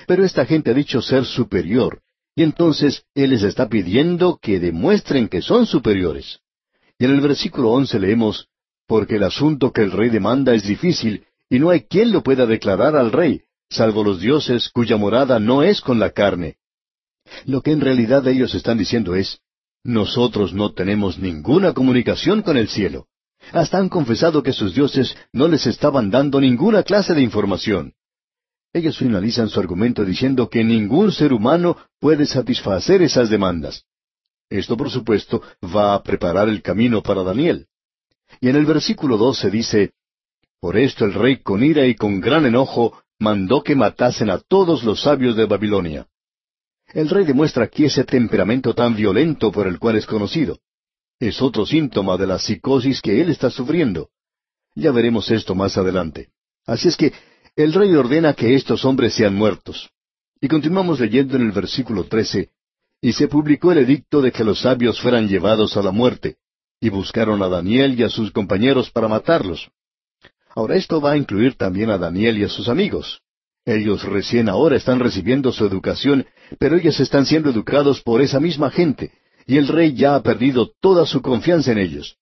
Pero esta gente ha dicho ser superior, y entonces Él les está pidiendo que demuestren que son superiores. Y en el versículo once leemos, Porque el asunto que el rey demanda es difícil, y no hay quien lo pueda declarar al rey, salvo los dioses cuya morada no es con la carne. Lo que en realidad ellos están diciendo es, nosotros no tenemos ninguna comunicación con el cielo. Hasta han confesado que sus dioses no les estaban dando ninguna clase de información. Ellos finalizan su argumento diciendo que ningún ser humano puede satisfacer esas demandas. Esto, por supuesto, va a preparar el camino para Daniel. Y en el versículo 12 dice, Por esto el rey con ira y con gran enojo mandó que matasen a todos los sabios de Babilonia. El rey demuestra aquí ese temperamento tan violento por el cual es conocido. Es otro síntoma de la psicosis que él está sufriendo. Ya veremos esto más adelante. Así es que el rey ordena que estos hombres sean muertos. Y continuamos leyendo en el versículo trece, y se publicó el edicto de que los sabios fueran llevados a la muerte, y buscaron a Daniel y a sus compañeros para matarlos. Ahora esto va a incluir también a Daniel y a sus amigos. Ellos recién ahora están recibiendo su educación, pero ellos están siendo educados por esa misma gente, y el rey ya ha perdido toda su confianza en ellos.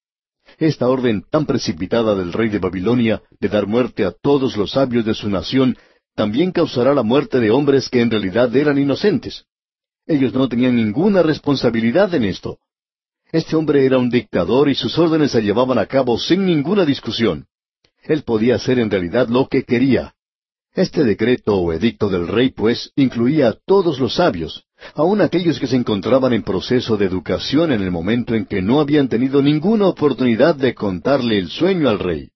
Esta orden tan precipitada del rey de Babilonia de dar muerte a todos los sabios de su nación también causará la muerte de hombres que en realidad eran inocentes. Ellos no tenían ninguna responsabilidad en esto. Este hombre era un dictador y sus órdenes se llevaban a cabo sin ninguna discusión. Él podía hacer en realidad lo que quería. Este decreto o edicto del rey, pues, incluía a todos los sabios, aun aquellos que se encontraban en proceso de educación en el momento en que no habían tenido ninguna oportunidad de contarle el sueño al rey.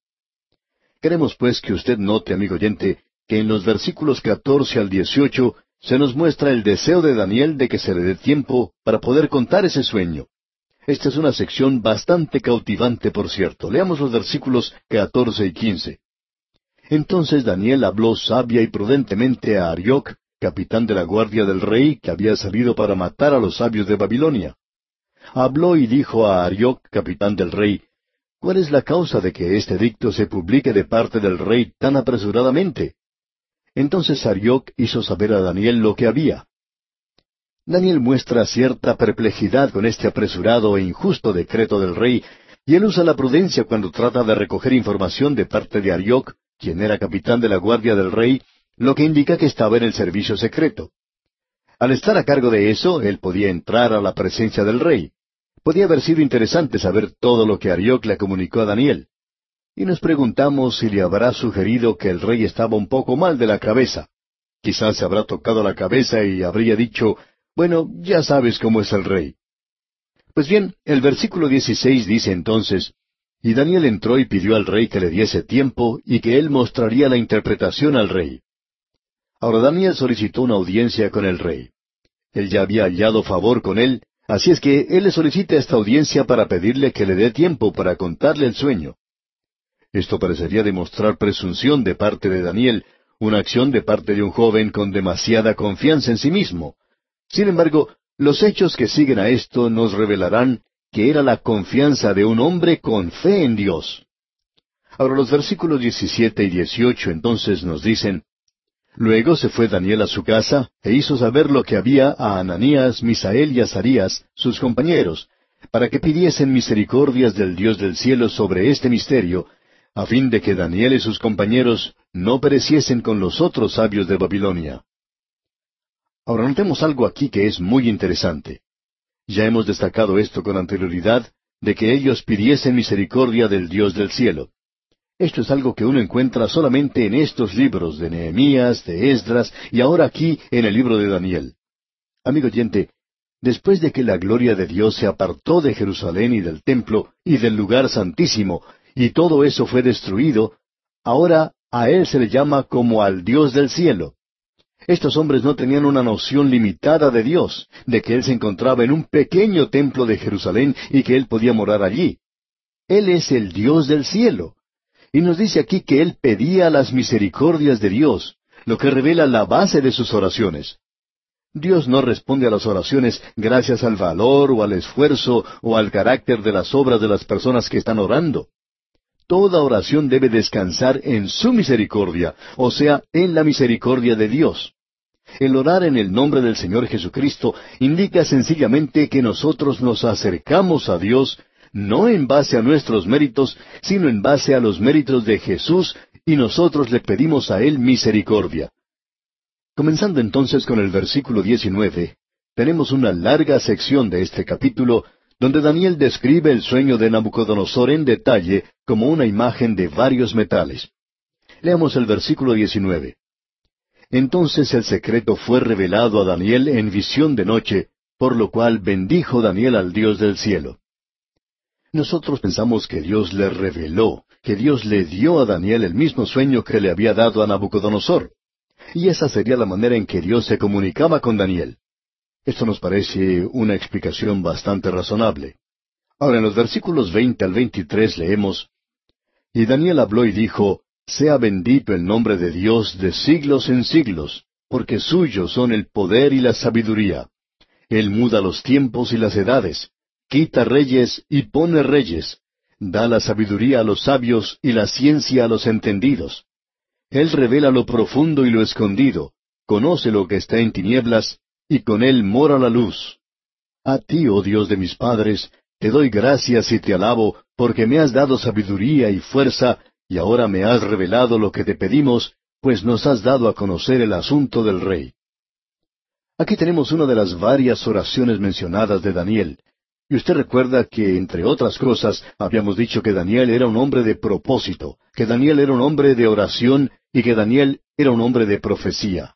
Queremos pues que usted note, amigo oyente, que en los versículos catorce al dieciocho se nos muestra el deseo de Daniel de que se le dé tiempo para poder contar ese sueño. Esta es una sección bastante cautivante, por cierto. Leamos los versículos catorce y quince. Entonces Daniel habló sabia y prudentemente a Arioc, capitán de la guardia del rey, que había salido para matar a los sabios de Babilonia. Habló y dijo a Arioc, capitán del rey, ¿Cuál es la causa de que este dicto se publique de parte del rey tan apresuradamente? Entonces Arioc hizo saber a Daniel lo que había. Daniel muestra cierta perplejidad con este apresurado e injusto decreto del rey, y él usa la prudencia cuando trata de recoger información de parte de Arioc, quien era capitán de la guardia del rey, lo que indica que estaba en el servicio secreto. Al estar a cargo de eso, él podía entrar a la presencia del rey. Podía haber sido interesante saber todo lo que Arioc le comunicó a Daniel. Y nos preguntamos si le habrá sugerido que el rey estaba un poco mal de la cabeza. Quizás se habrá tocado la cabeza y habría dicho, bueno, ya sabes cómo es el rey. Pues bien, el versículo 16 dice entonces, y Daniel entró y pidió al rey que le diese tiempo y que él mostraría la interpretación al rey. Ahora Daniel solicitó una audiencia con el rey. Él ya había hallado favor con él, así es que él le solicita esta audiencia para pedirle que le dé tiempo para contarle el sueño. Esto parecería demostrar presunción de parte de Daniel, una acción de parte de un joven con demasiada confianza en sí mismo. Sin embargo, los hechos que siguen a esto nos revelarán que era la confianza de un hombre con fe en Dios. Ahora los versículos 17 y 18 entonces nos dicen, Luego se fue Daniel a su casa e hizo saber lo que había a Ananías, Misael y Azarías, sus compañeros, para que pidiesen misericordias del Dios del cielo sobre este misterio, a fin de que Daniel y sus compañeros no pereciesen con los otros sabios de Babilonia. Ahora notemos algo aquí que es muy interesante. Ya hemos destacado esto con anterioridad, de que ellos pidiesen misericordia del Dios del cielo. Esto es algo que uno encuentra solamente en estos libros de Nehemías, de Esdras y ahora aquí en el libro de Daniel. Amigo oyente, después de que la gloria de Dios se apartó de Jerusalén y del templo y del lugar santísimo, y todo eso fue destruido, ahora a Él se le llama como al Dios del cielo. Estos hombres no tenían una noción limitada de Dios, de que Él se encontraba en un pequeño templo de Jerusalén y que Él podía morar allí. Él es el Dios del cielo. Y nos dice aquí que Él pedía las misericordias de Dios, lo que revela la base de sus oraciones. Dios no responde a las oraciones gracias al valor o al esfuerzo o al carácter de las obras de las personas que están orando. Toda oración debe descansar en su misericordia, o sea, en la misericordia de Dios. El orar en el nombre del Señor Jesucristo indica sencillamente que nosotros nos acercamos a Dios no en base a nuestros méritos, sino en base a los méritos de Jesús, y nosotros le pedimos a Él misericordia. Comenzando entonces con el versículo 19, tenemos una larga sección de este capítulo donde Daniel describe el sueño de Nabucodonosor en detalle como una imagen de varios metales. Leamos el versículo 19. Entonces el secreto fue revelado a Daniel en visión de noche, por lo cual bendijo Daniel al Dios del cielo. Nosotros pensamos que Dios le reveló, que Dios le dio a Daniel el mismo sueño que le había dado a Nabucodonosor. Y esa sería la manera en que Dios se comunicaba con Daniel. Esto nos parece una explicación bastante razonable. Ahora en los versículos veinte al veintitrés leemos Y Daniel habló y dijo Sea bendito el nombre de Dios de siglos en siglos, porque suyos son el poder y la sabiduría. Él muda los tiempos y las edades, quita reyes y pone reyes, da la sabiduría a los sabios y la ciencia a los entendidos. Él revela lo profundo y lo escondido, conoce lo que está en tinieblas, y con él mora la luz. A ti, oh Dios de mis padres, te doy gracias y te alabo, porque me has dado sabiduría y fuerza, y ahora me has revelado lo que te pedimos, pues nos has dado a conocer el asunto del rey. Aquí tenemos una de las varias oraciones mencionadas de Daniel, y usted recuerda que, entre otras cosas, habíamos dicho que Daniel era un hombre de propósito, que Daniel era un hombre de oración y que Daniel era un hombre de profecía.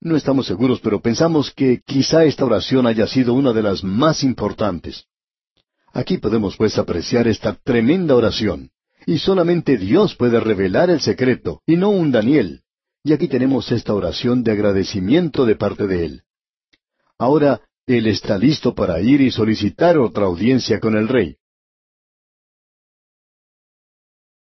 No estamos seguros, pero pensamos que quizá esta oración haya sido una de las más importantes. Aquí podemos pues apreciar esta tremenda oración. Y solamente Dios puede revelar el secreto, y no un Daniel. Y aquí tenemos esta oración de agradecimiento de parte de él. Ahora, él está listo para ir y solicitar otra audiencia con el rey.